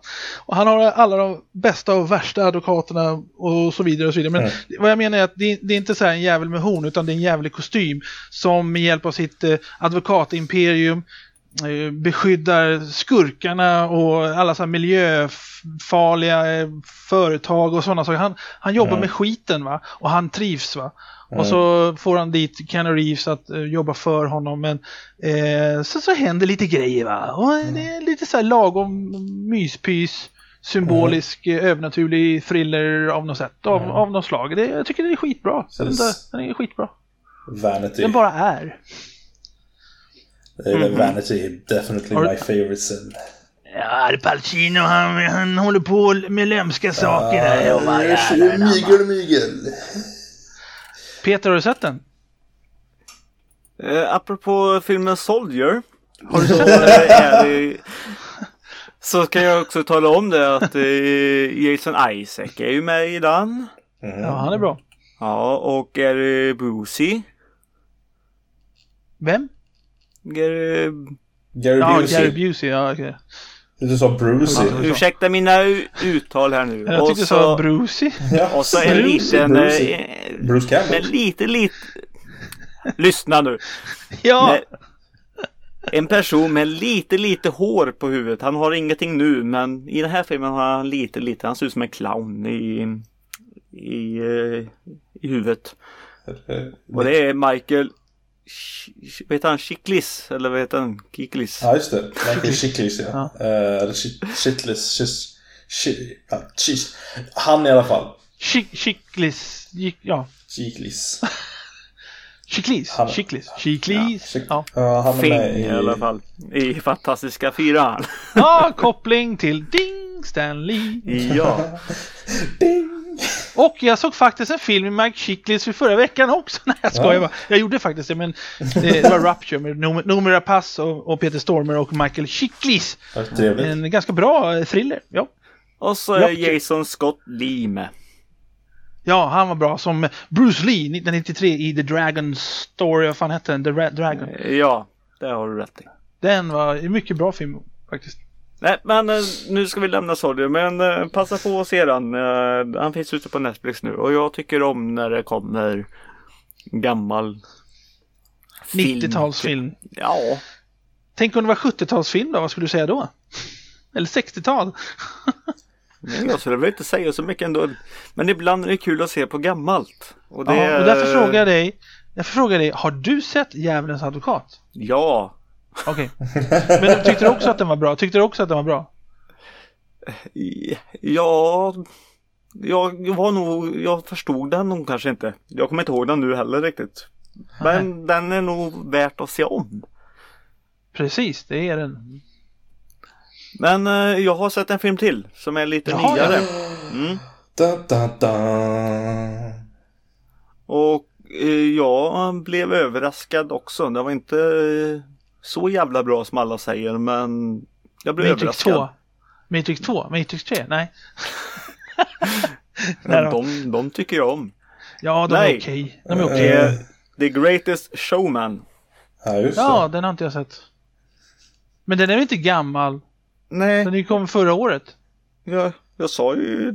Och han har alla de bästa och värsta advokaterna och så vidare och så vidare. Men Mm. vad jag menar är att det, det är inte så här en jävel med horn utan det är en jävlig kostym som med hjälp av sitt eh, advokatimperium beskyddar skurkarna och alla så här miljöfarliga eh, företag och sådana saker. Han, han jobbar Mm. med skiten va och han trivs va. Och så får han dit Keanu Reeves att eh, jobba för honom men eh, så, så händer lite grejer va. Och det är lite så här lagom myspys symbolisk eh, övernaturlig thriller av något sätt. Av, av något slag. Det, jag tycker det är skitbra. Den, där, den är skitbra. Vanity. Den bara är. Eh, Vanity är definitely Har my favorite sin. Ja, Al Pacino han, han håller på med lömska saker. där och bara- Mygel, mygel. Peter, har du sett den? Eh, apropå filmen Soldier. Har du sett Så, den? är det, så kan jag också tala om det att eh, Jason Isaac är ju med i den. Ja, han är bra. Ja, och Gary Busey. Vem? Gary... Gary Ja, Busey. Gary Busey. Ja, okej. Du sa Brucey. Ja. Ursäkta mina uttal här nu. Jag tyckte du sa Brucey. Ja. och så en liten... Brucey. eh, Bruce Campbell. Men lite, lite... Lyssna nu. Ja, Med En person med lite, lite hår på huvudet. Han har ingenting nu men i den här filmen har han lite, lite. Han ser ut som en clown i, i, eh, i huvudet. Och det är Michael Ch- Ch- vad heter han? Chiklis? Eller vad heter han? Kiklis? Ja, just det. Michael Chiklis, ja. Ja. Eh, Eller Chi- Chitlis. Chis- Han i alla fall. Gick- Ja, Chiklis. Chicklis. Han-. Chicklis. Chick- Ja. Ja, han är Fing med i alla fall. I Fantastiska Fyran. ja, koppling till Ding Stanley. ja. Ding! Och jag såg faktiskt en film med Mike Chiklis för förra veckan också. Nej, jag skojar Ja. bara. Jag gjorde faktiskt det, men det, det var Rupture med Noomi- Noomi Rapace och, och Peter Stormer och Michael Chiklis. En ganska bra eh, thriller. Ja. Och så är. Jason Scott Lee med. ja, han var bra som Bruce Lee 1993 i The Dragon Story. Vad fan hette den? The Ra- Dragon. Ja, det har du rätt i. Den var en mycket bra film faktiskt. Nej, men eh, nu ska vi lämna Soldier. Men eh, passa på att se den. Eh, han finns ute på Netflix nu. Och jag tycker om när det kommer gammal film. 90-talsfilm. Ja, Tänk om det var 70-talsfilm då? Vad skulle du säga då? Eller 60-tal? men jag skulle väl inte säga så mycket ändå. Men ibland är det kul att se på gammalt. Och det Ja, och därför frågar jag dig. Därför frågar jag dig, har du sett Djävulens advokat? Ja. Okej. Men tyckte du också att den var bra? Tyckte du också att den var bra? Ja. Jag var nog, jag förstod den nog kanske inte. Jag kommer inte ihåg den nu heller riktigt. Men den är nog värt att se om. Precis, det är den. Men eh, jag har sett en film till som är lite Jaha, nyare. ja. Mm. Da, da, da. Och eh, jag blev överraskad också. Det var inte eh, så jävla bra som alla säger men jag blev Matrix överraskad. 2. Matrix 2? Matrix 3? Nej. Då. de, de tycker jag om. Ja, de Nej. är okej. De är okej. Det är The Greatest Showman. Ja, just Ja, det. den har inte jag sett. Men den är väl inte gammal? Nej, Den kom förra året. jag, jag sa ju...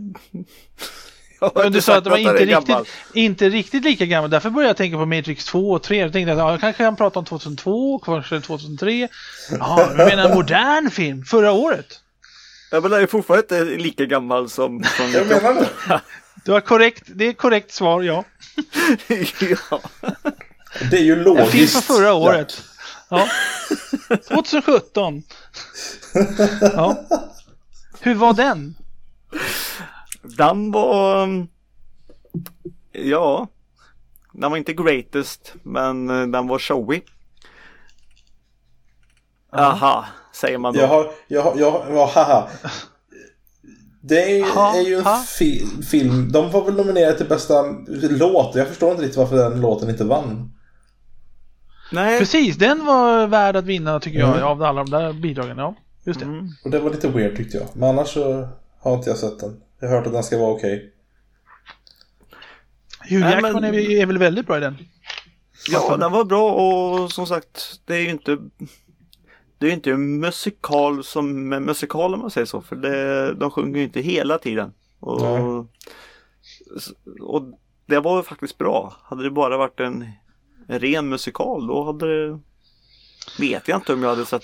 Jag Men inte du sa att den var inte gammal. riktigt, inte riktigt lika gammal. Därför började jag tänka på Matrix 2 och 3. Jag tänkte att ja, jag kanske kan prata om 2002, kanske 2003. Ja, jag menar en modern film. Förra året. Ja, men den är fortfarande inte lika gammal som... som Jag menar det. Du har korrekt, det är korrekt svar, ja. ja. Det är ju En logiskt. film från förra året. Ja. 2017. Ja. Hur var den? Den var... um, Ja. Den var inte greatest, men eh, den var showy. Aha, säger man då. Jag har, jag har, jag har, ja, haha. Det är, Ha, är ju en fi, film. De var väl nominerade till bästa låt. Jag förstår inte riktigt varför den låten inte vann. Nej. Precis, den var värd att vinna tycker jag Mm. av alla de där bidragen. Ja, just det. Mm. Och det var lite weird tyckte jag. Men annars så har inte jag sett den. Jag har hört att den ska vara okej. Hugh Nej, Jackman men- är, väl väldigt bra i den. Ja, den var bra och som sagt, det är ju inte det är ju inte en musikal som en musikal om man säger så, för det, de sjunger ju inte hela tiden. Och, Nej. och det var ju faktiskt bra. Hade det bara varit en, en ren musikal då hade det Vet jag inte om jag hade sett,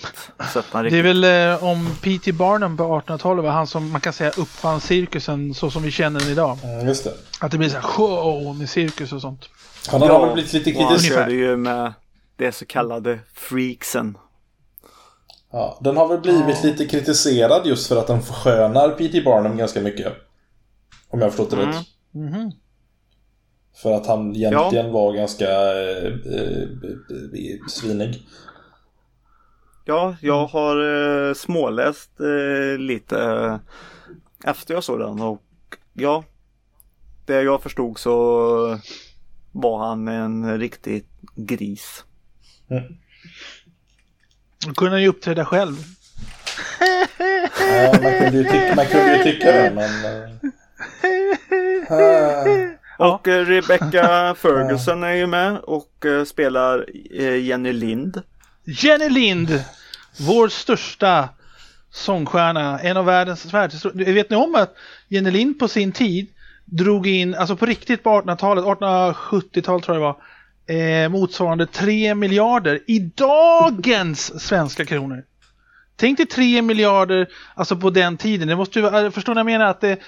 sett den Det är riktigt. väl eh, om P.T. Barnum på 1800-talet var han som man kan säga uppfann cirkusen så som vi känner den idag. Mm, just det. Att det blir så här show med cirkus och sånt. Han har väl blivit lite han kritisk. ungefär. körde ju med det så kallade freaksen. Ja, den har väl blivit Ja. lite kritiserad just för att den förskönar P.T. Barnum ganska mycket. Om jag har förstått det Mm. rätt. Mhm. För att han egentligen var ganska eh, eh, eh, svinig. Ja, jag har eh, småläst eh, lite eh, efter jag såg den och ja, det jag förstod så var han en riktig gris. Då kunde han ju uppträda själv. Ja, man, kunde ju tycka, man kunde ju tycka det, men... Ja. Och eh, Rebecca Ferguson är ju med och eh, spelar eh, Jenny Lind. Jenny Lind, vår största sångstjärna, en av världens världshistorier. Vet ni om att Jenny Lind på sin tid drog in, alltså på riktigt på 1800-talet, 1870-tal tror jag det var, eh, motsvarande 3 miljarder i dagens svenska kronor. Tänk dig 3 miljarder, alltså på den tiden. Det måste ju, vara- förstår ni vad jag menar? Att det,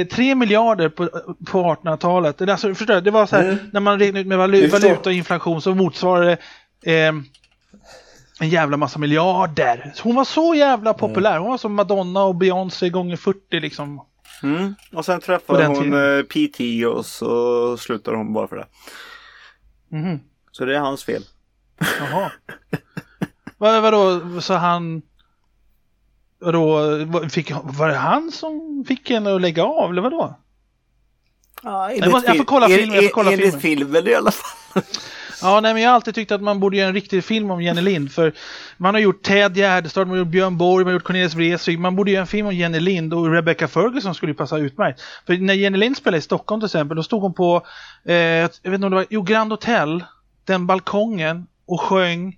eh, 3 miljarder på, på 1800-talet. Det, alltså, förstår det var så här, Mm. när man räknade ut med valu, Vi förstår. valuta och inflation så motsvarade det eh, en jävla massa miljarder. Hon var så jävla populär. Hon var som Madonna och Beyoncé gånger 40 liksom. Mm. Och sen träffade hon tiden. eh, PT och så slutade hon bara för det. Mhm. Så det är hans fel. Jaha. Vad, vadå, så han... Vadå, vad- fick, var det han som fick henne att lägga av eller vadå? Ja, Jag måste- jag får kolla filmen, jag får kolla enligt filmen. filmen i alla fall. Ja, nej men jag har alltid tyckt att man borde göra en riktig film om Jenny Lind. För man har gjort Ted Gärdestad, man har gjort Björn Borg, man har gjort Cornelis Vreeswijk. Man borde göra en film om Jenny Lind och Rebecca Ferguson skulle ju passa utmärkt. För när Jenny Lind spelade i Stockholm till exempel, då stod hon på, eh, jag vet inte om det var, jo Grand Hotel, den balkongen och sjöng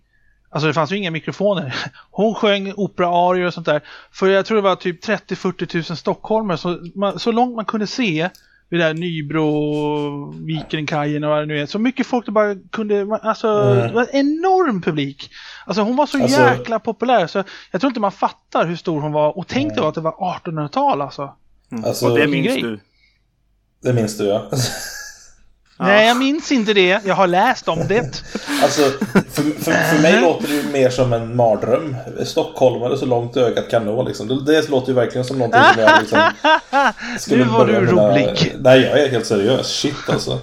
Alltså det fanns ju inga mikrofoner. Hon sjöng operaarior och sånt där. För jag tror det var typ 30-40 tusen stockholmare. Så, man, så långt man kunde se vid där Nybro, Vikenkajen och vad det nu är. Så mycket folk det bara kunde, alltså Mm. det var en enorm publik. Alltså hon var så Alltså- jäkla populär så jag tror inte man fattar hur stor hon var. Och tänk Mm. att det var 1800-tal alltså. Mm. Alltså- och det minns grej. du. Det minns du ja. Nej, jag minns inte det. Jag har läst om det. Alltså, för, för, för mig låter det ju mer som en mardröm. Stockholmare så långt ögat kan nå liksom. Det, det låter ju verkligen som någonting som jag liksom... Nu var börja du mina- rolig. Nej, jag är helt seriös. Shit alltså.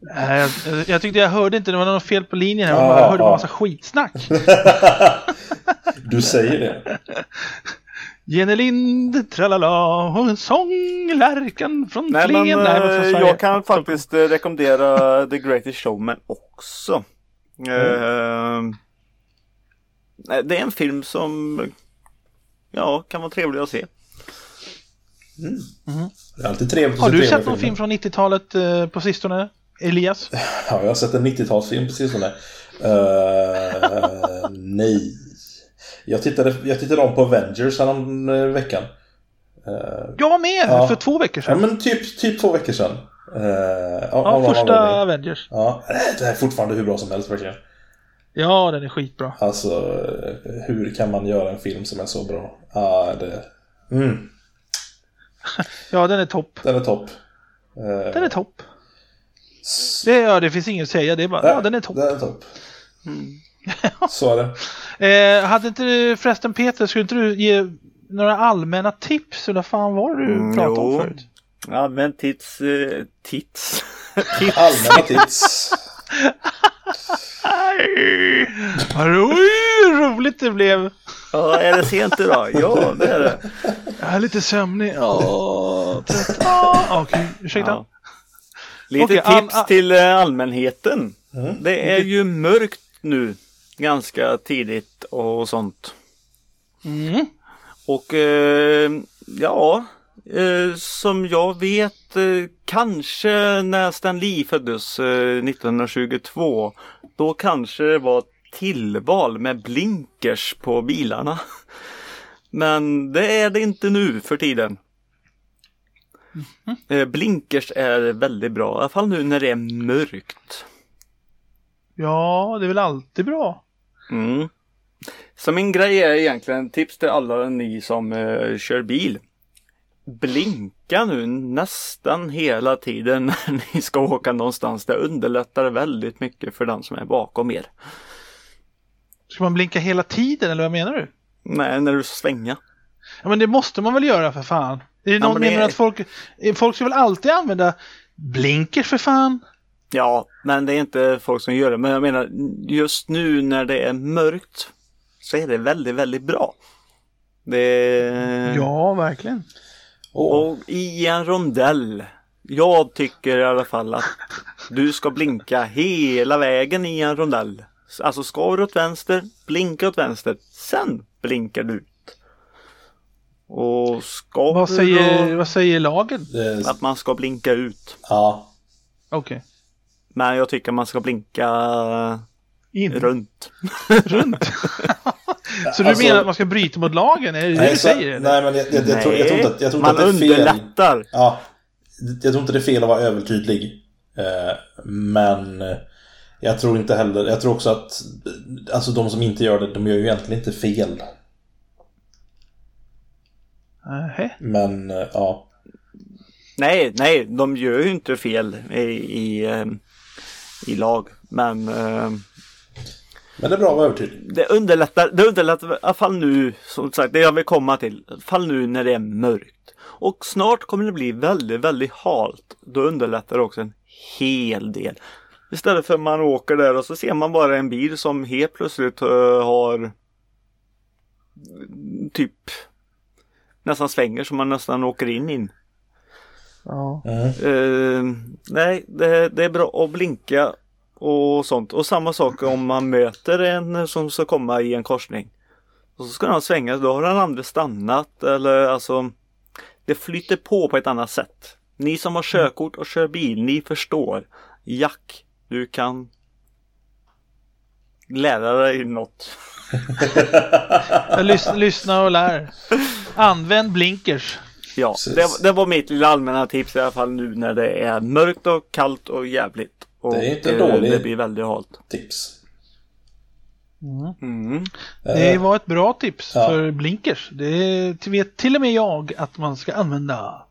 Nej, jag, jag tyckte jag hörde inte, det var något fel på linjen här. Jag Ja, bara hörde bara ja. massa skitsnack. Du säger det. Jenny Lind, tralala, och sånglärkan från Nej men Flen. Nej, men eh, Sverige. jag kan faktiskt eh, rekommendera The Greatest Showman också. Eh, nej, det är en film som ja, kan vara trevlig att se. Det är alltid trevligt Har du sett någon film från 90-talet eh, på sistone? Elias? Ja, jag har sett en 90-talsfilm precis som det. Uh, nej. Jag tittade, jag tittade om på Avengers härom eh, veckan. Eh, Jag med! Ja. För två veckor ja, sedan. men typ, typ två veckor sedan. Uh, Ja, första Avengers. Ja, det är fortfarande hur bra som helst verkligen. Ja, den är skitbra. Alltså, hur kan man göra en film som är så bra? Ja, det... Mm, Ja, den är topp. den är topp. Eh, Den är topp. Det, ja, det finns inget att säga. Det är bara, ja, den är topp. Den är topp. Så är det. Eh, hade inte du, förresten Peter, skulle inte du ge några allmänna tips? Eller fan var det du Mm, pratade om jo. förut? Ja men tits, eh, tits. tips. Allmänna tips. Vad ro- roligt det blev. Ja, är det sent idag? Ja, det är det. Jag är lite sömnig. Ja, trött. Ja, Okej, ursäkta. Ja. Lite all- tips all- till eh, allmänheten. Mm. Det är ju mörkt nu ganska tidigt och sånt. Mm. Och eh, ja, eh, som jag vet eh, kanske när Stan Lee föddes eh, 1922 då kanske det var tillval med blinkers på bilarna. Men det är det inte nu för tiden. Eh, blinkers är väldigt bra, i alla fall nu när det är mörkt. Ja, det är väl alltid bra. Mm. Så min grej är egentligen tips till alla ni som eh, kör bil. Blinka nu nästan hela tiden när ni ska åka någonstans. Det underlättar väldigt mycket för den som är bakom er. Ska man blinka hela tiden eller vad menar du? Nej, när du ska svänga. Ja men det måste man väl göra för fan. Är det Ja, någon men det- menar att folk, folk ska väl alltid använda blinkers för fan? Ja, men det är inte folk som gör det. Men jag menar just nu när det är mörkt så är det väldigt, väldigt bra. Det... Ja, verkligen. Åh, Och i en rondell. Jag tycker i alla fall att du ska blinka hela vägen i en rondell. Alltså ska du åt vänster, blinka åt vänster. Sen blinkar du ut. Och ska Vad du säger, då vad säger lagen? att man ska blinka ut. ja. Okej. Men jag tycker man ska blinka In. runt. Runt. Så du Alltså- menar att man ska bryta mot lagen? Är det det Nej, du så, säger? eller? nej men jag, jag, jag, tror, jag tror inte att, jag tror man att det är fel. underlättar. Ja, jag tror inte det är fel att vara övertydlig. Eh, men eh, jag tror inte heller, jag tror också att alltså de som inte gör det, de gör ju egentligen inte fel. Nähä. Men eh, ja, Nej, nej, de gör ju inte fel i, i, eh, i lag. Men eh, men det är bra att vara övertydlig. det underlättar, det underlättar i alla fall nu, som sagt, det jag vill komma till. I alla fall nu när det är mörkt. Och snart kommer det bli väldigt, väldigt halt. Då underlättar det också en hel del. Istället för att man åker där och så ser man bara en bil som helt plötsligt eh, har typ nästan svänger som man nästan åker in in. Ja. Eh, nej, det, det är bra att blinka och sånt. Och samma sak om man möter en som ska komma i en korsning. Och så ska den svänga, då har den andra stannat eller alltså Det flyter på på ett annat sätt. Ni som har körkort och kör bil, ni förstår. Jack, du kan lära dig något. Jag lys- lyssna och lär. Använd blinkers. Ja, det, det var mitt lilla allmänna tips i alla fall nu när det är mörkt och kallt och jävligt. Och Det är inte eh, dåligt. Det blir väldigt halt. Tips. Mm. Det Eh, var ett bra tips Ja. för blinkers. Det vet till och med jag att man ska använda.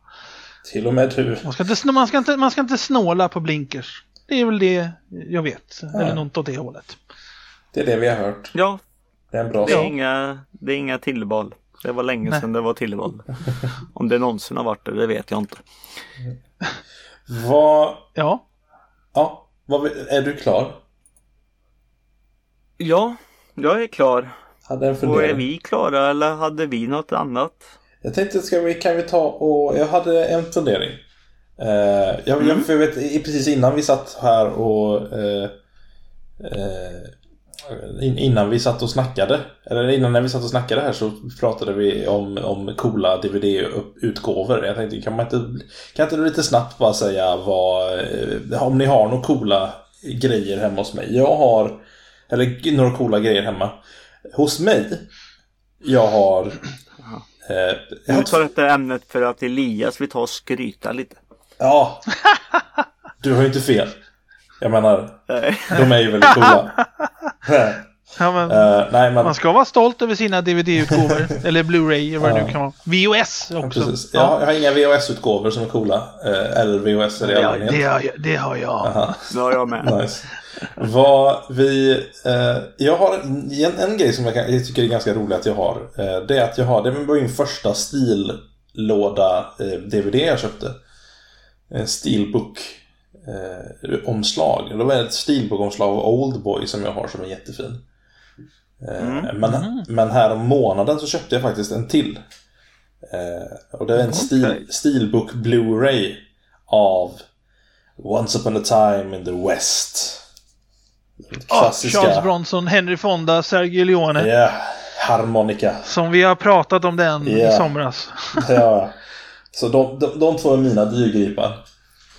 till och med du. Man ska, inte, man, ska inte, man ska inte snåla på blinkers. Det är väl det jag vet. Eller något åt det hållet. Det är det vi har hört. Ja, Det är en bra det är, sak. inga, det är inga tillval. Det var länge Nej. sedan det var tillval. Om det någonsin har varit det, det vet jag inte. Vad, Ja, ja, vad, är du klar? Ja, jag är klar. Hade en Och är vi klara eller hade vi något annat? Jag tänkte, ska vi, kan vi ta och... Jag hade en fundering. Eh, jag, jag, för jag vet, i- precis innan vi satt här och... Eh, in, innan vi satt och snackade, eller innan när vi satt och snackade här så pratade vi om, om coola DVD-utgåvor. Jag tänkte, kan man inte, kan inte lite snabbt bara säga vad, eh, om ni har några coola grejer hemma hos mig? Jag har, eller några coola grejer hemma. Hos mig, jag har... Eh, jag Utför detta ämnet för att Elias vill ta och skryta lite. Ja. Du har ju inte fel. Jag menar, Nej. de är ju väldigt coola. Ja, men, Eh, nej, men... Man ska vara stolt över sina DVD-utgåvor. eller Blu-ray, eller vad det nu kan vara. VOS också. Precis. Jag, har- jag har inga VHS-utgåvor som är coola. Eh, eller VHS i Ja, det, allmänhet. har jag, det har jag. Aha, Det har jag med. nice. Vad vi... Eh, jag har en, en grej som jag, kan, jag tycker är ganska rolig att jag har. Eh, det är att jag har... Det var min första stillåda eh, DVD jag köpte. En Steelbook eh, omslag. Det var ett Steelbook-omslag av Oldboy som jag har som är jättefin. Eh, men, men här om månaden så köpte jag faktiskt en till. Eh, och det är en stil, Steelbook Blu-ray av Once upon a time in the West. Den Ah, Charles Bronson, Henry Fonda, Sergio Leone. Ja, harmonika. Som vi har pratat om den i Ja. somras. Ja. Så de, de, de två är mina dyrgripar.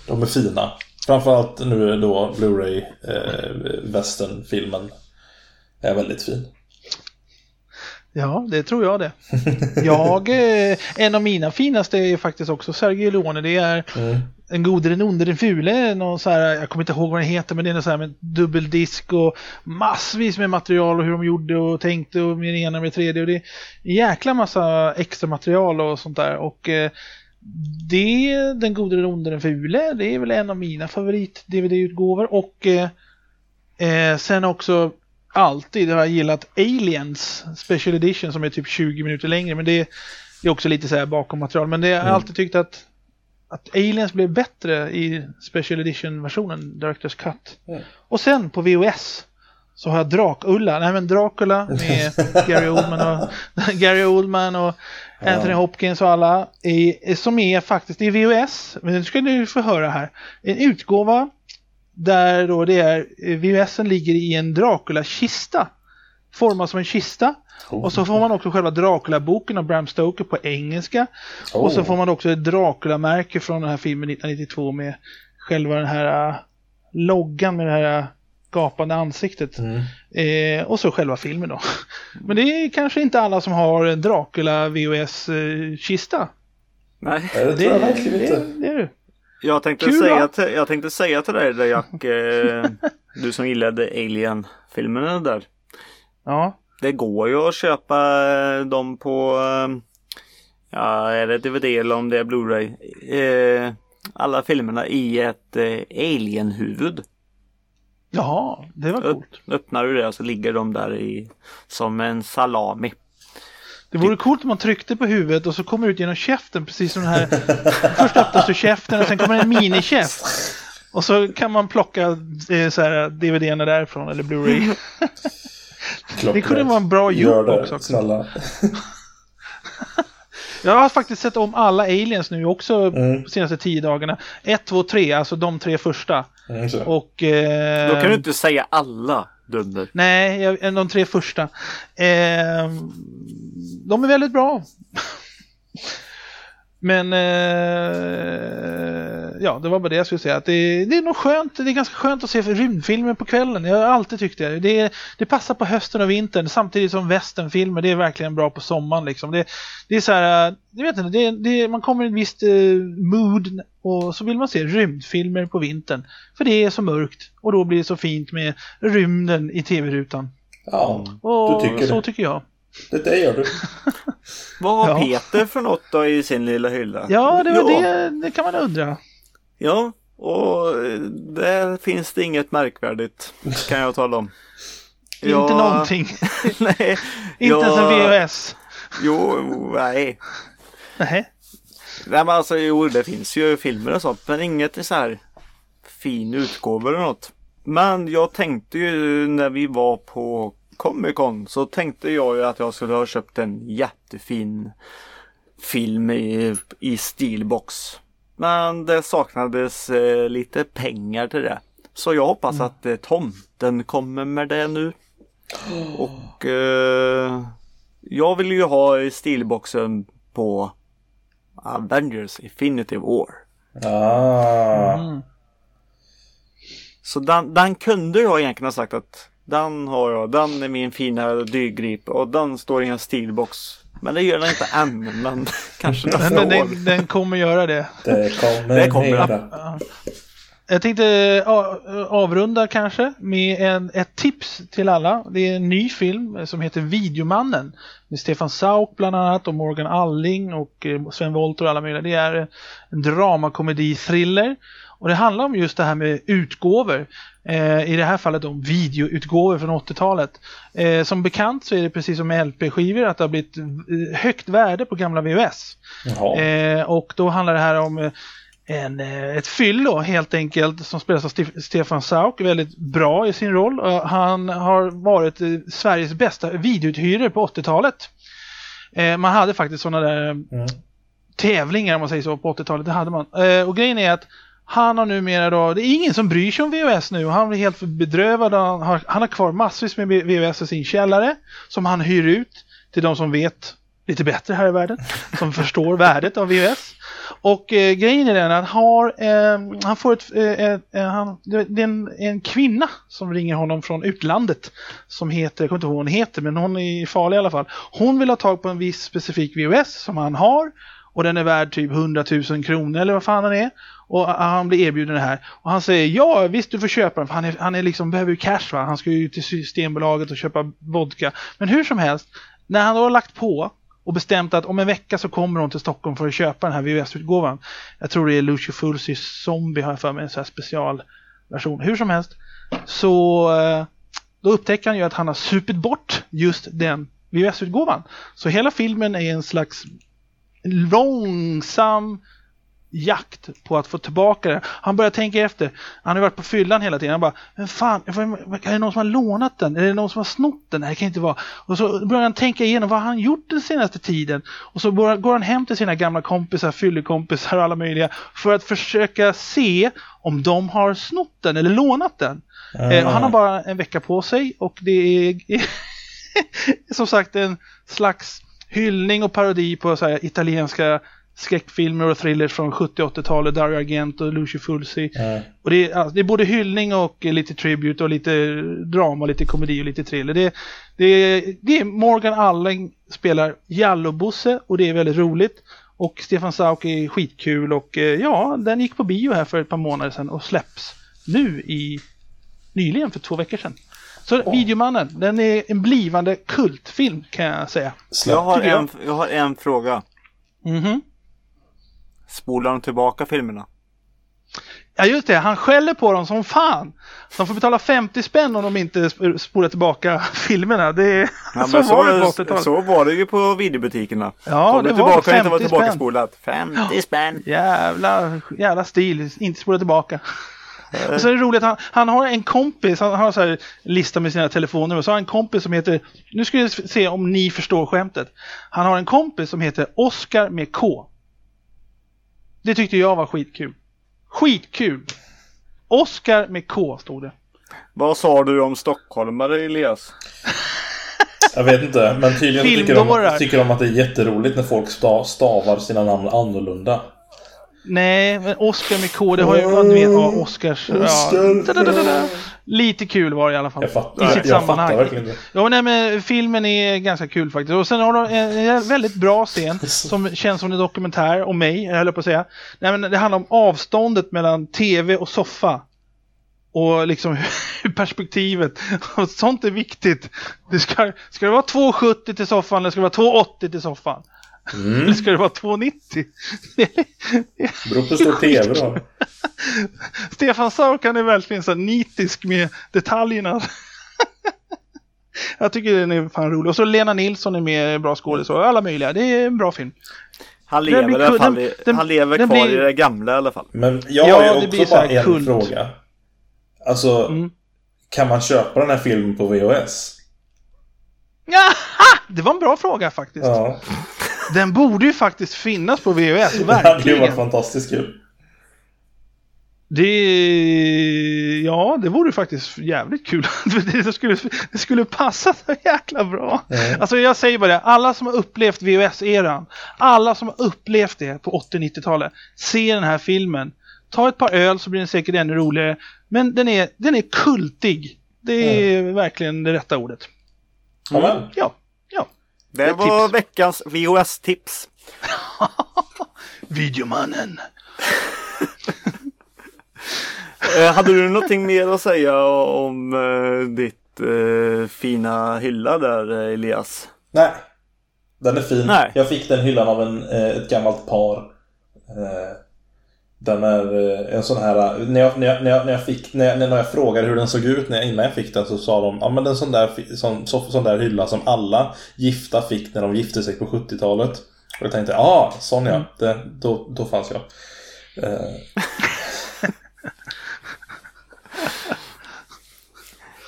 De är fina. Framförallt nu då Blu-ray eh, är väldigt fin. Ja, det tror jag det. Jag, eh, en av mina finaste är faktiskt också Sergio Leone. Det är Mm. En gode, den onde, den fule. Någon så här, jag kommer inte ihåg vad den heter, men det är någon så här med dubbeldisk och massvis med material och hur de gjorde och tänkte och med det ena med det tredje. Och det är en jäkla massa extra material och sånt där. Och eh, det, den gode, den onde, den fule, det är väl en av mina favorit-DVD-utgåvor. Och eh, eh, sen också alltid har jag gillat Aliens Special Edition som är typ 20 minuter längre. Men det är också lite så här bakom material. Men det, jag har alltid tyckt att att Aliens blev bättre i Special Edition-versionen, Directors Cut. Mm. Och sen på VOS så har jag Drak-Ulla, nej men Dracula med Gary Oldman och, Gary Oldman och Anthony Hopkins och alla, i, som är faktiskt i VOS, men nu ska du få höra här, en utgåva där då det är, VOSen ligger i en Dracula-kista, formad som en kista. Och så får man också själva Dracula-boken av Bram Stoker på engelska. Och så Oh. får man också ett Dracula-märke från den här filmen 1992 med själva den här äh, loggan med det här äh, gapande ansiktet. Mm. Eh, och så själva filmen då. Men det är kanske inte alla som har en Dracula VHS-kista. Nej. Nej, det tror jag verkligen det, inte. det är du. Jag tänkte, Kul, säga till, jag tänkte säga till dig där Jack, eh, du som gillade Alien-filmerna där. Ja. Det går ju att köpa eh, dem på, eh, ja är det DVD eller om det är Blu-ray. Eh, alla filmerna i ett eh, Alien-huvud. Jaha, det var coolt. öppnar du det så ligger de där i som en salami. Det vore coolt om man tryckte på huvudet och så kommer det ut genom käften precis som den här. Först öppnas du käften och sen kommer en minikäft. Och så kan man plocka eh, så här DVD-erna därifrån eller Blu-ray. Det kunde vara en bra det, också. snälla. Jag har faktiskt sett om alla aliens nu också Mm. de senaste tio dagarna. Ett, två, tre, alltså de tre första. Mm, så. Och... Eh, Då kan du inte säga alla dunder. Nej, jag, de tre första. Eh, de är väldigt bra. Men eh, ja, det var bara det jag skulle säga. Att det, det är nog skönt, det är ganska skönt att se rymdfilmer på kvällen. Jag har alltid tyckt det. Det, det passar på hösten och vintern samtidigt som westernfilmer, det är verkligen bra på sommaren. Liksom. Det, det är så här, jag vet inte, det, det, man kommer i en visst eh, mood och så vill man se rymdfilmer på vintern. För det är så mörkt och då blir det så fint med rymden i tv-rutan. Ja, Och du tycker så det. tycker jag. Det, det gör du. Vad har Ja. Peter för något då i sin lilla hylla? Ja, det, var ja. det, det kan man undra. Ja, och där finns det inget märkvärdigt kan jag tala om. Inte någonting. nej. Inte ens en VHS. Jo, nej. Nej. Nej men alltså jo, det finns ju filmer och sånt men inget i så här fin utgåva eller något. Men jag tänkte ju när vi var på Comic Con så tänkte jag ju att jag skulle ha köpt en jättefin film i, i Steelbox. Men det saknades eh, lite pengar till det. Så jag hoppas att eh, tomten kommer med det nu. Och eh, jag vill ju ha stilboxen på Avengers Infinity War. Ah. Mm. Så den, den kunde jag egentligen ha sagt att den har jag, den är min fina dyrgrip och den står i en stilbox. Men det gör den inte än, men kanske nästa den, år. den, den kommer göra det. Det kommer, Det kommer. Jag tänkte avrunda kanske med en, ett tips till alla. Det är en ny film som heter Videomannen. Med Stefan Sauk bland annat och Morgan Alling och eh, Sven Wollter och alla möjliga. Det är en dramakomedi-thriller. Och det handlar om just det här med utgåvor. Eh, I det här fallet om videoutgåvor från 80-talet. Eh, som bekant så är det precis som med LP-skivor att det har blivit eh, högt värde på gamla VHS. Eh, och då handlar det här om eh, en, eh, ett fyllo helt enkelt som spelas av Stef- Stefan Sauk, väldigt bra i sin roll. Han har varit Sveriges bästa videouthyrare på 80-talet. Eh, man hade faktiskt sådana där Mm. tävlingar om man säger så på 80-talet, det hade man. Och grejen är att han har numera då, det är ingen som bryr sig om VHS nu. Han blir helt bedrövad. Han har, han har kvar massvis med VHS i sin källare som han hyr ut till de som vet lite bättre här i världen. Som förstår värdet av VHS. Och eh, grejen är den att han har, eh, han får ett, eh, eh, eh, han, det det är en, en kvinna som ringer honom från utlandet. Som heter, jag kommer inte ihåg vad hon heter, men hon är farlig i alla fall. Hon vill ha tag på en viss specifik VHS som han har. Och den är värd typ 100 000 kronor eller vad fan den är. Och han blir erbjuden det här. Och han säger ja visst du får köpa den för han, är, han är liksom, behöver ju cash va. Han ska ju till Systembolaget och köpa vodka. Men hur som helst, när han då har lagt på och bestämt att om en vecka så kommer hon till Stockholm för att köpa den här VHS-utgåvan. Jag tror det är Lucio Fulcis Zombie har jag för mig, en sån här specialversion. Hur som helst så eh, då upptäcker han ju att han har supit bort just den VHS-utgåvan. Så hela filmen är en slags långsam jakt på att få tillbaka det. Han börjar tänka efter. Han har varit på fyllan hela tiden. Han bara, men fan, är det någon som har lånat den? Är det någon som har snott den? Nej, det kan inte vara. Och så börjar han tänka igenom vad har han gjort den senaste tiden. Och så går han hem till sina gamla kompisar, fyllekompisar och alla möjliga för att försöka se om de har snott den eller lånat den. Och han har bara en vecka på sig och det är som sagt en slags hyllning och parodi på så här italienska skräckfilmer och thrillers från 70 och 80-talet, Dario Argento och Lucio Fulci. Mm. Och det är, alltså, det är både hyllning och lite tribute och lite drama, lite komedi och lite thriller. Det, det, det är Morgan Alling spelar Jallo-Bosse och det är väldigt roligt. Och Stefan Sauk är skitkul och eh, ja, den gick på bio här för ett par månader sedan och släpps nu i nyligen för två veckor sedan. Så Videomannen, den är en blivande kultfilm kan jag säga. Jag har, jag. en, jag har en fråga. Mhm. Spolar de tillbaka filmerna? Ja just det, han skäller på dem som fan. De får betala 50 spänn om de inte sp- spolar tillbaka filmerna. Det är... Ja, så men var det på så, 80-talet. så var det ju på videobutikerna. Ja, Kom det du var tillbaka och inte var 50 tillbaka spänn. spolat. 50 spänn. Jävla, jävla stil, inte spola tillbaka. Och så är det roligt, han, han har en kompis, han har så här lista med sina telefoner och så har han en kompis som heter, nu ska vi se om ni förstår skämtet. Han har en kompis som heter Oscar med K. Det tyckte jag var skitkul. Skitkul! Oscar med K stod det. Vad sa du om stockholmare Elias? Jag vet inte, men tydligen tycker de, tycker de att det är jätteroligt när folk sta- stavar sina namn annorlunda. Nej, men Oscar med K, det har ju, ja, du vet, ja, Oscars... Ja, Oscar. da-da-da-da. Lite kul var det i alla fall. Jag I fattar, sitt jag sammanhang. fattar verkligen inte. Ja, nej, men filmen är ganska kul faktiskt. Och sen har de en, väldigt bra scen som känns som en dokumentär om mig, jag höll på att säga. Nej, men det handlar om avståndet mellan tv och soffa. Och liksom perspektivet. Och sånt är viktigt. Det ska, ska det vara 2,70 till soffan eller ska det vara 2,80 till soffan? Mm. Eller ska det vara 2,90? Det Beror på hur stor TV då. Stefan Sauk han är verkligen så här nitisk med detaljerna. Jag tycker den är fan rolig. Och så Lena Nilsson är med, bra skådis och alla möjliga. Det är en bra film. Han lever, blir i alla fall, den- han lever den kvar blir- i det gamla i alla fall. Men jag Ja, har ju också bara en kult. fråga. Alltså, Mm. kan man köpa den här filmen på VHS? Jaha! Det var en bra fråga faktiskt. Ja, Den borde ju faktiskt finnas på VHS. det hade ju varit Verkligen. fantastiskt kul. Det ja, det vore faktiskt jävligt kul. det, skulle, det skulle passa så jäkla bra. Mm. Alltså jag säger bara det, alla som har upplevt VHS-eran, alla som har upplevt det på 80-90-talet, se den här filmen. Ta ett par öl så blir den säkert ännu roligare. Men den är, den är kultig. Det är verkligen det rätta ordet. Ja, ja. Det var tips. veckans VHS-tips. Videomannen. Eh, hade du någonting mer att säga om eh, ditt eh, fina hylla där eh, Elias? Nej. Den är fin. Nej. Jag fick den hyllan av en, eh, ett gammalt par. Eh, Den är eh, en sån här... När jag, när jag, när jag, när jag, fick, när jag, när jag frågade hur den såg ut när jag, innan jag fick den så sa de ja men en sån där, sån, så, sån där hylla som alla gifta fick när de gifte sig på 70-talet. Och jag tänkte, ja, ah, sån ja. Det, då, då fanns jag. Eh,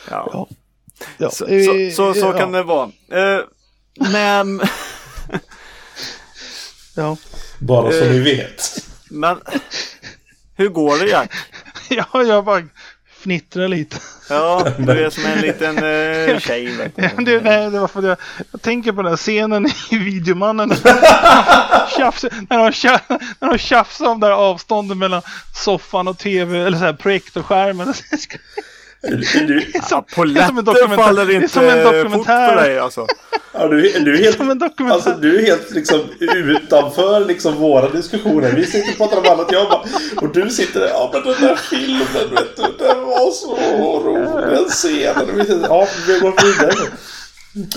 Ja. Ja. Ja. Så, eh, så, så, så ja. kan det vara. Eh, men, Ja. bara så Eh. ni vet. Men hur går det Jack? ja, jag bara fnittrar lite. Ja, du är som en liten eh, tjej. Vet du. Ja, det, nej, det var för att jag, jag tänker på den här scenen i Videomannen. Tjafs, när, de tjafs, när de tjafsar om det här avståndet mellan soffan och tv, eller så här projektorskärmen. Du, är som en dokumentär. faller Det är inte som en fort för dokumentär. dig alltså. ja, du, du är helt Som en dokumentär. Alltså du är helt liksom utanför liksom våra diskussioner. Vi sitter och pratar om annat. Jag bara, och du sitter där. Ja men den där filmen vet du. Den var så rolig. Den scenen. Vi sitter, ja vi går vidare.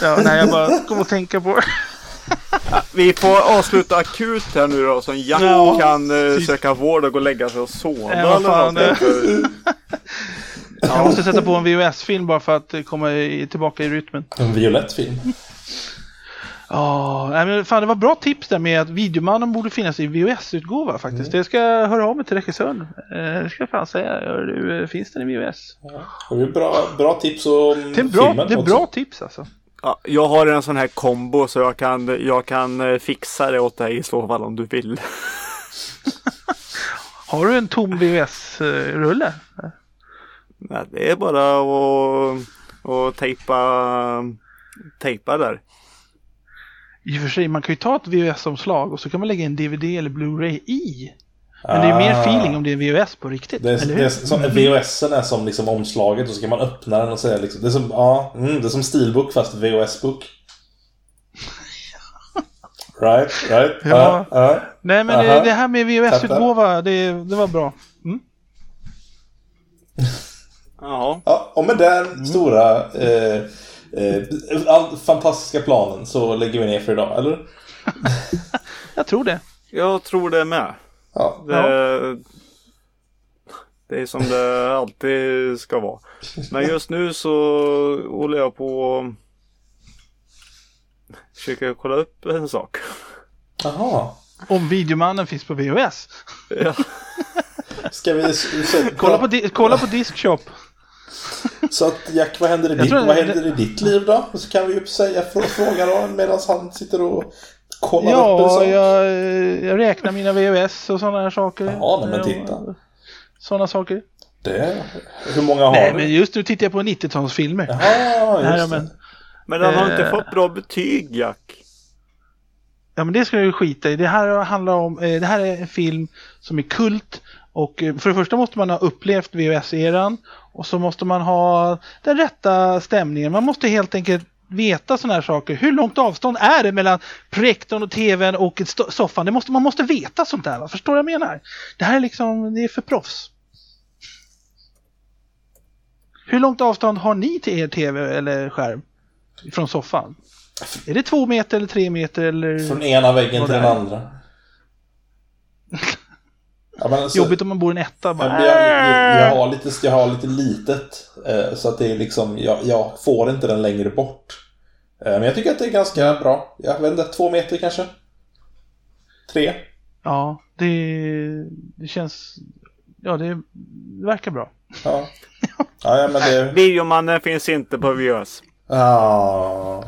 Ja, nej, jag bara kom att tänka på det. Vi får avsluta akut här nu då så Jack Ja, kan typ. söka vård och gå och lägga sig och sova. Ja, vad eller fan, Jag måste sätta på en VHS-film bara för att komma i, tillbaka i rytmen. En violett film. Ja, nej, men fan det var bra tips där med att Videomannen borde finnas i VHS-utgåva faktiskt. Det ska jag höra av mig till regissören. Eh, Det ska jag fan säga. Du, eh, finns den i VHS? Och det är bra, bra tips om Det är bra, filmen det är också. bra tips alltså. Ja, jag har en sån här kombo så jag kan, jag kan eh, fixa det åt dig i så fall om du vill. Har du en tom VHS-rulle? Nej, det är bara att, att tejpa, tejpa där. I och för sig, man kan ju ta ett VHS-omslag och så kan man lägga en DVD eller Blu-ray i. Men det är mer Ah. feeling om det är VHS på riktigt. Det är, eller det hur? är som, VHSen är som liksom omslaget och så kan man öppna den och säga liksom, det är som, ja, mm, det är som stilbok fast VHS-bok. Right, right. Ja. ja. Nej men det, Aha. det här med VHS-utgåva, det, det var bra. Mm. Ja, Ja, och med den stora eh, eh, fantastiska planen så lägger vi ner för idag, eller? Jag tror det. jag tror det med. Ja. Det, det är som det alltid ska vara. Men just nu så håller jag på att försöka kolla upp en sak. Jaha. Om Videomannen finns på VHS. Ja. Ska vi... Kolla på, di- kolla på Discshop. Så att Jack, vad händer i, ditt, vad det- händer i ditt liv då? Och så kan vi ju säga frå- frågan då medan han sitter och kollar upp en Ja, sak. jag, eh, jag räknar mina VHS och sådana här saker. Jaha, nej, men titta. Sådana saker. Det, hur många har Nej, du? men just nu tittar jag på 90-talsfilmer. Jaha, just Nej, det. men, Men han har inte Eh. fått bra betyg Jack. ja, men det ska ju skita i. Det här handlar om, eh, det här är en film som är kult. Och eh, för det första måste man ha upplevt VHS-eran. Och så måste man ha den rätta stämningen. Man måste helt enkelt veta sådana här saker. Hur långt avstånd är det mellan projektorn och tvn och soffan? Det måste, man måste veta sånt där. Va? Förstår du vad jag menar? Det här är liksom, det är för proffs. Hur långt avstånd har ni till er tv eller skärm? Från soffan? Är det två meter eller tre meter eller? Från ena väggen till den andra. Ja, men alltså, Jobbigt om man bor i en etta. Bara, jag, jag, jag, har lite, jag har lite litet. Eh, så att det är liksom, jag, jag får inte den längre bort. Eh, men jag tycker att det är ganska bra. Jag vet inte, två meter kanske? Tre? Ja, det, det känns... Ja, det verkar bra. Ja. Ja, ja men det... Videomannen finns inte på VHS. Ja.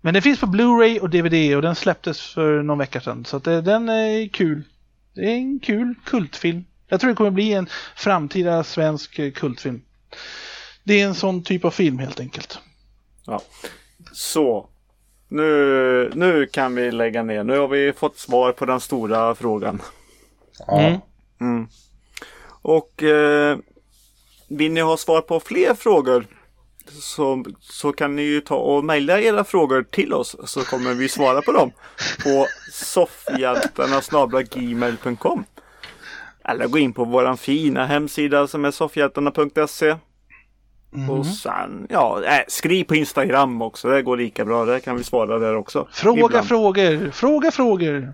Men den finns på Blu-ray och DVD och den släpptes för någon vecka sedan. Så att det, den är kul. Det är en kul kultfilm. Jag tror det kommer bli en framtida svensk eh, kultfilm. Det är en sån typ av film helt enkelt. Ja. Så. Nu, nu kan vi lägga ner. Nu har vi fått svar på den stora frågan. Ja. Mm. Mm. Och eh, vill ni ha svar på fler frågor så, så kan ni ju ta och mejla era frågor till oss så kommer vi svara på dem på soffhjältarna.gmail.com Eller gå in på våran fina hemsida som är soffhjältarna.se Mm. och sen, ja, äh, skriv på Instagram också. Det går lika bra. Där kan vi svara där också. Fråga Ibland. frågor, fråga frågor.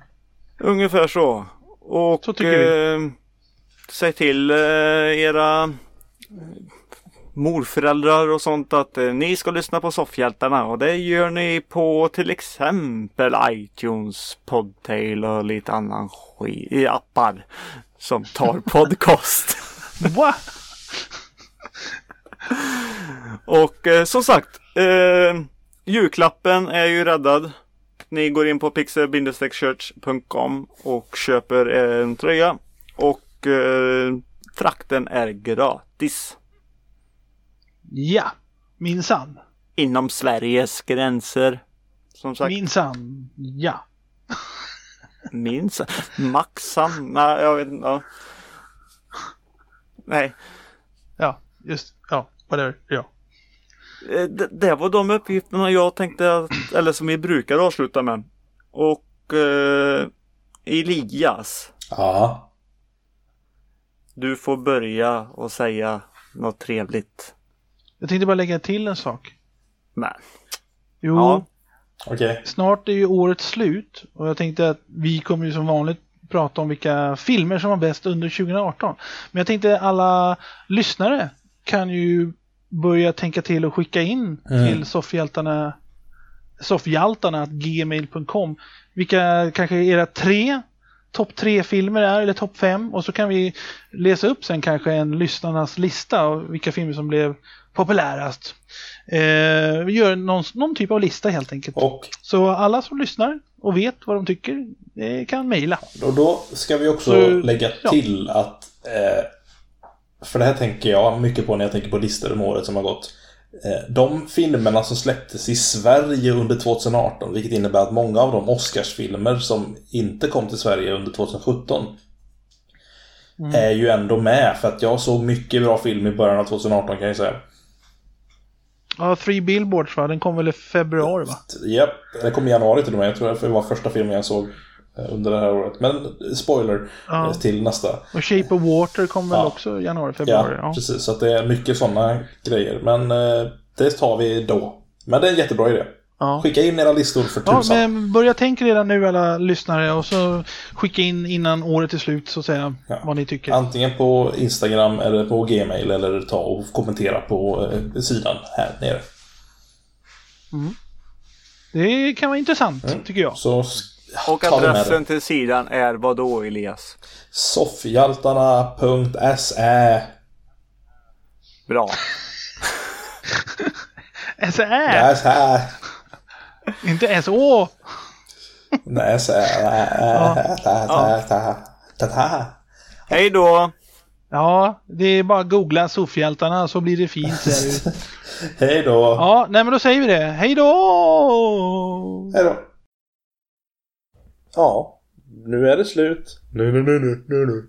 Ungefär så. Och Så tycker eh, säg till eh, era morföräldrar och sånt att eh, ni ska lyssna på Soffhjältarna och det gör ni på till exempel iTunes, Podtail och lite annan skit i appar som tar podcast. Och eh, som sagt, eh, julklappen är ju räddad. Ni går in på pixel-church.com och köper en tröja. Och eh, frakten är gratis. Ja, minsann. Inom Sveriges gränser. Som sagt, Minsann. Ja. minst. Maxan. Nej, jag vet inte. Ja. Nej, Ja, just Ja, whatever. Ja. Eh, Det, det var de uppgifterna jag tänkte, att, eller som vi brukar avsluta med. Och eh, Elias, Ja. du får börja och säga något trevligt. Jag tänkte bara lägga till en sak. Men, Jo, Ja. Okej. snart är ju året slut och jag tänkte att vi kommer ju som vanligt prata om vilka filmer som var bäst under 2018. Men jag tänkte alla lyssnare kan ju börja tänka till och skicka in Mm. till soffhjältarna soffhjältarna gmail.com vilka kanske era tre topp tre filmer är eller topp fem och så kan vi läsa upp sen kanske en lyssnarnas lista och vilka filmer som blev populärast. Eh, vi gör någon, någon typ av lista helt enkelt. Och Så alla som lyssnar och vet vad de tycker eh, kan mejla. Och då ska vi också Så, lägga ja. till att eh, För det här tänker jag mycket på när jag tänker på listor om året som har gått. Eh, de filmerna som släpptes i Sverige under 2018, vilket innebär att många av de Oscarsfilmer som inte kom till Sverige under 2017 Mm. är ju ändå med. För att jag såg mycket bra film i början av 2018 kan jag säga. Ja, Three Billboards va? Den kom väl i februari va? Japp, det kom i januari till och med. Jag tror det var första filmen jag såg eh, under det här året. Men eh, spoiler Ja. eh, till nästa. Och Shape of Water kom väl Ja. också i januari, Ja, februari? Ja. precis. Så det är mycket sådana grejer. Men det tar vi då. Men det är en jättebra idé. Ja. Skicka in era listor för Ja, tusan. men börja tänka redan nu alla lyssnare och så skicka in innan året är slut så att säga Ja. vad ni tycker. Antingen på Instagram eller på Gmail eller ta och kommentera på eh, sidan här nere. Det kan vara intressant tycker jag. Så och adressen till sidan är vad då Elias? Soffhjältarna.se Bra. SÄ! Nej, Inte SÅ! Nej, så här. Ta, ta, ta, ta, ta. Hej då! Ja, det är bara att googla Soffhjältarna så blir det fint. Hej då. Ja, nej men då säger vi det. Hej då! Hej då. Ja, nu är det slut. Nu, nu, nu, nu, nu, nu.